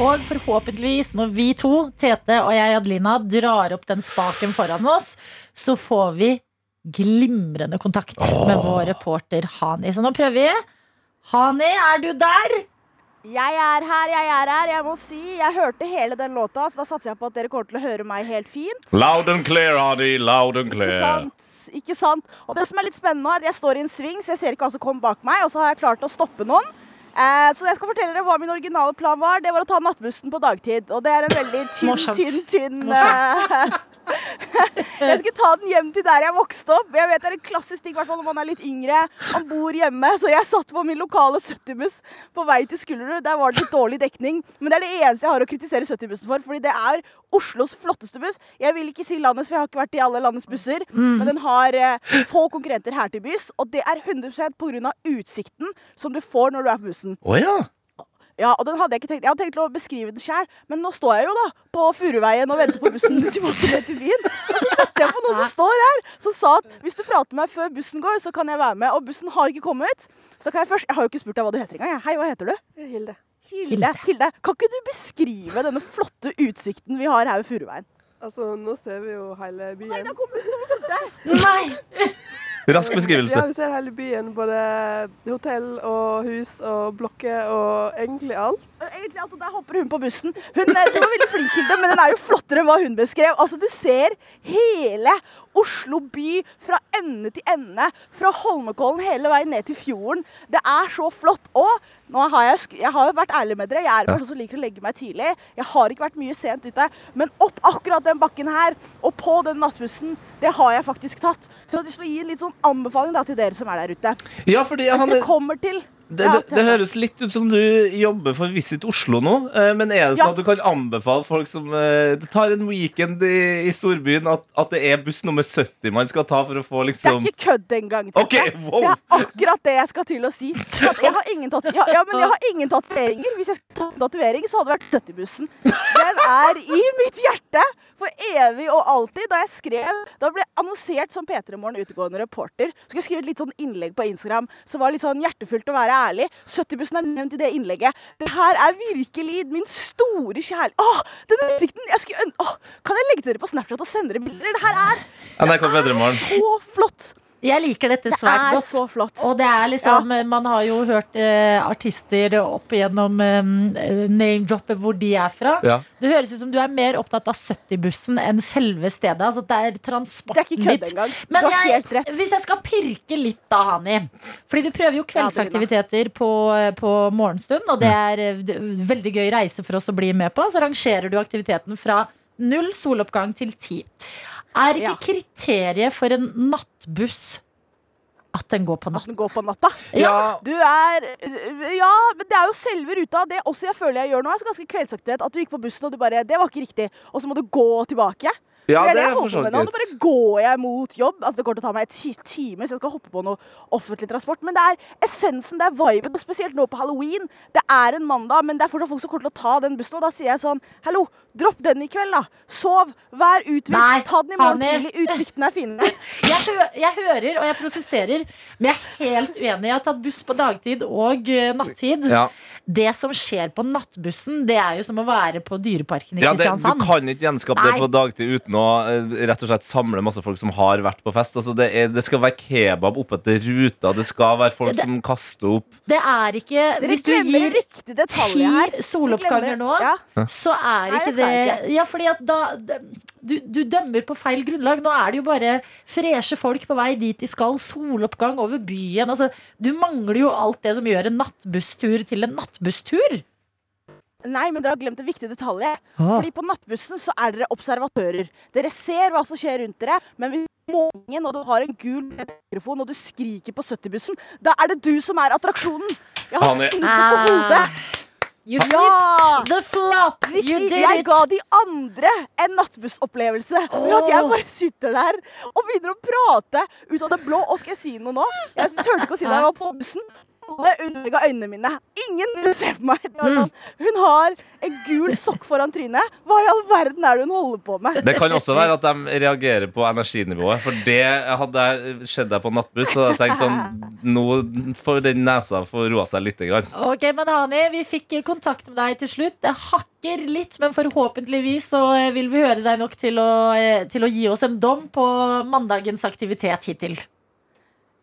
Og forhåpentligvis, når vi to, Tete og jeg, Adelina, drar opp den spaken foran oss, så får vi glimrende kontakt med vår reporter Hani. Så nå prøver vi. Hani, er du der? Jeg er her, jeg er her. Jeg må si, jeg hørte hele den låta, så da satser jeg på at dere kommer til å høre meg helt fint. Loud and clear, Adi. Loud and clear. Ikke sant? Ikke sant? Og det som er litt spennende nå, er at jeg står i en sving, så jeg ser ikke hva som kommer bak meg, og så har jeg klart å stoppe noen. Eh, så jeg skal fortelle dere hva min originale plan var. Det var å ta nattbussen på dagtid. Og det er en veldig tynn, tynn, tynn, tynn Jeg skulle ta den hjem til der jeg vokste opp. Jeg vet Det er en klassisk ting når man er litt yngre. Man bor hjemme. Så jeg satt på min lokale 70-buss på vei til Skullerud. Der var det litt dårlig dekning. Men det er det eneste jeg har å kritisere 70-bussen for. Fordi det er Oslos flotteste buss. Jeg vil ikke si landets, for jeg har ikke vært i alle landets busser. Men den har eh, få konkurrenter her til bys. Og det er 100% pga. utsikten som du får når du er på bussen. Oh, ja. Ja, og den hadde Jeg ikke tenkt Jeg hadde tenkt å beskrive den sjøl, men nå står jeg jo da på Furuveien og venter på bussen tilbake ned til byen. Og så møtte jeg på noen som står her, som sa at hvis du prater med meg før bussen går, så kan jeg være med. Og bussen har ikke kommet. Så da kan jeg først Jeg har jo ikke spurt deg hva du heter engang. Hei, hva heter du? Hilde. Hilde, Hilde, kan ikke du beskrive denne flotte utsikten vi har her ved Furuveien? Altså, nå ser vi jo hele byen. Nei, da kom bussen over! Nei! Rask beskrivelse. Ja, vi ser hele byen. Både hotell og hus og blokker og egentlig alt. Egentlig alt, og Der hopper hun på bussen. Hun, er du var veldig flink, Hilde, men den er jo flottere enn hva hun beskrev. Altså, Du ser hele Oslo by fra ende til ende. Fra Holmenkollen hele veien ned til fjorden. Det er så flott. Og nå har jeg, jeg har vært ærlig med dere. Jeg er en person som liker å legge meg tidlig. Jeg har ikke vært mye sent ute. Men opp akkurat den bakken her, og på den nattbussen, det har jeg faktisk tatt. Så jeg har lyst til å gi en litt sånn anbefaling da, til dere som er der ute. Ja, fordi Hvis han dere kommer til Det, det, det høres litt ut som du jobber for Visit Oslo nå. eh, Men er det sånn Ja. at du kan anbefale folk som Det tar en weekend i, i storbyen, at, at det er buss nummer 70 man skal ta for å få Det er liksom ikke kødd engang. Okay, Ok, wow. Det er akkurat det jeg skal til å si. Jeg har ingen, tatt, ja, ja, men jeg har ingen tatoveringer. Hvis jeg skulle tatt en tatovering, så hadde det vært 70-bussen. Den er i mitt hjerte for evig og alltid. Da jeg skrev, da ble jeg annonsert som P3 Morgen utegående reporter, så skulle jeg skrive et litt sånn innlegg på Instagram som var litt sånn hjertefullt å være ærlig. 70-bussen er nevnt i det innlegget. Det her er virkelig min store kjærlighet. Åh, den utsikten! Jeg skulle ønske Åh, kan jeg legge til dere på Snapchat og sende dere bilder? Det her er det P3morgen. så flott. Jeg liker dette Det svært er godt. så flott. Og det er liksom, Man har jo hørt eh, artister opp igjennom eh, name-droppet hvor de er fra. Ja. Det høres ut som du er mer opptatt av 70-bussen enn selve stedet. Altså det er transporten Det er ikke kødd engang. Men Du har jeg, helt rett. hvis jeg skal pirke litt da, Hani Fordi du prøver jo kveldsaktiviteter på, på morgenstund, og det er en er veldig gøy reise for oss å bli med på. Så rangerer du aktiviteten fra null soloppgang til ti. Er ikke Ja. kriteriet for en nattbuss at den går på At den går på natta. Ja. Du er Ja, men det er jo selve ruta. Det også jeg føler jeg gjør nå, er så ganske kveldsaktivitet. At du gikk på bussen, og du bare Det var ikke riktig. Og så må du gå tilbake. Ja, det er det jeg for holder så på med nå. Nå bare går jeg mot jobb. Altså Det går til å ta meg ti time, så jeg skal hoppe på noe offentlig transport. Men det er essensen, det er viben. Og spesielt nå på halloween. Det er en mandag, men det er fortsatt folk som kommer til å ta den bussen. Og da sier jeg sånn Hallo, dropp den i kveld, da. Sov. Vær uthvilt. Ta den i morgen tidlig. Utsiktene er fine. Jeg, hø jeg hører og jeg prosesserer, men jeg er helt uenig. Jeg har tatt buss på dagtid og uh, nattid. Ja. Det som skjer på nattbussen, det er jo som å være på Dyreparken i Ja, det, du kan ikke gjenskape det på dagtid uten å eh, rett og slett samle masse folk som har vært på fest. Altså, det, er, det skal være kebab oppetter ruta, det skal være folk Det- som kaster opp. Det er ikke Dere Hvis du gir ti soloppganger nå, Ja. så er Nei, ikke det ikke. Ja, fordi at da du, du dømmer på feil grunnlag. Nå er det jo bare freshe folk på vei dit de skal. Soloppgang over byen. Altså, du mangler jo alt det som gjør en nattbusstur til en nattbusstur. Nei, men dere har glemt en viktig detalj. Ah. Fordi på nattbussen så er dere observatører. Dere ser hva som skjer rundt dere, men hvis morgenen og du har en gul mikrofon og du skriker på 70-bussen, da er det du som er attraksjonen. Jeg har snudd det på hodet. You Ja. the flop. You did jeg ga de andre en nattbussopplevelse. Oh. at jeg bare sitter der og begynner å prate ut av det blå. Og skal jeg si noe nå? Jeg turte ikke å si det da jeg var på bussen. Alle underlegga øynene mine. Ingen vil se på meg. Det sånn, hun har en gul sokk foran trynet. Hva i all verden er det hun holder på med? Det kan også være at de reagerer på energinivået. For det hadde jeg skjedd deg på nattbuss, så jeg tenkt sånn Nå får den nesa få roa seg litt. grann. Ok, men Hani, vi fikk kontakt med deg til slutt. Det hakker litt, men forhåpentligvis så eh, vil vi høre deg nok til å, eh, til å gi oss en dom på mandagens aktivitet hittil.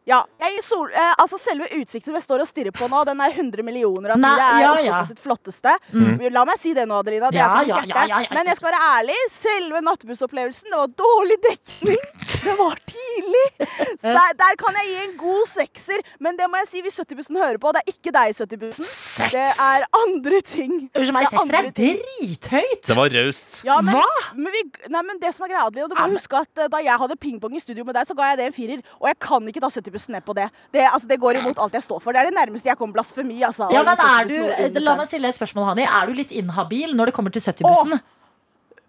Ja, jeg, sol, eh, altså Selve utsikten som jeg står og stirrer på nå, den er 100 millioner av Det er ja, ja. sitt flotteste. Mm. La meg si det nå, Adelina. Det Ja, er på ja, ja, ja, ja. Men jeg skal være ærlig. Selve nattbussopplevelsen, det var dårlig dekning. Det var tidlig. Så der, der kan jeg gi en god sekser. Men det må jeg si hvis 70-bussen hører på. Det er ikke deg, 70-bussen. Det er andre ting. Unnskyld meg, Det er sekser er drithøyt. Det var raust. Ja, men, Hva? Men, vi, nei, men det som er greia, Adelina, du må huske at eh, Da jeg hadde pingpong i studio med deg, så ga jeg det en firer. Og jeg kan ikke ta 70-bussen ned på det. Det, altså, det går imot alt jeg står for. Det er det nærmeste jeg kommer blasfemi. Altså, Ja, men er du, La meg stille et spørsmål, Hani. Er du litt inhabil når det kommer til 70-bussen?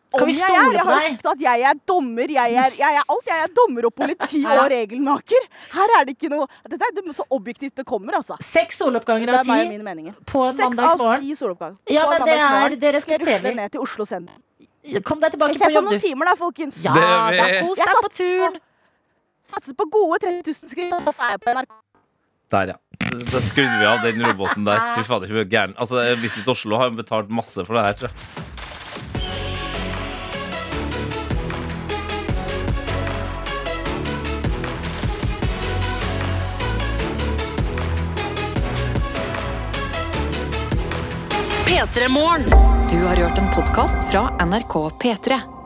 Kan Om vi jeg er, stole jeg på har sagt at jeg er dommer, jeg er, jeg er alt. Jeg er dommer og politi og regelmaker. Her er det ikke noe Dette er så objektivt det kommer, altså. Seks soloppganger av er ti på en Seks av mandagsmorgen. ti. Ja, men det er mandagsmorgen det skal jeg respekterer vi. ned til Oslo sentrum. Kom deg tilbake Vi ses om noen timer, da, folkens. Ja, da kos Jeg deg på turen. Satser på gode 30 000 skritt, og så er jeg på NRK. Der, ja. da skrudde vi av den roboten der. Fy fader, hun er gæren. Altså, Visit Oslo har betalt masse for det her, tror jeg. P3 Morgen. Du har hørt en podkast fra NRK P3.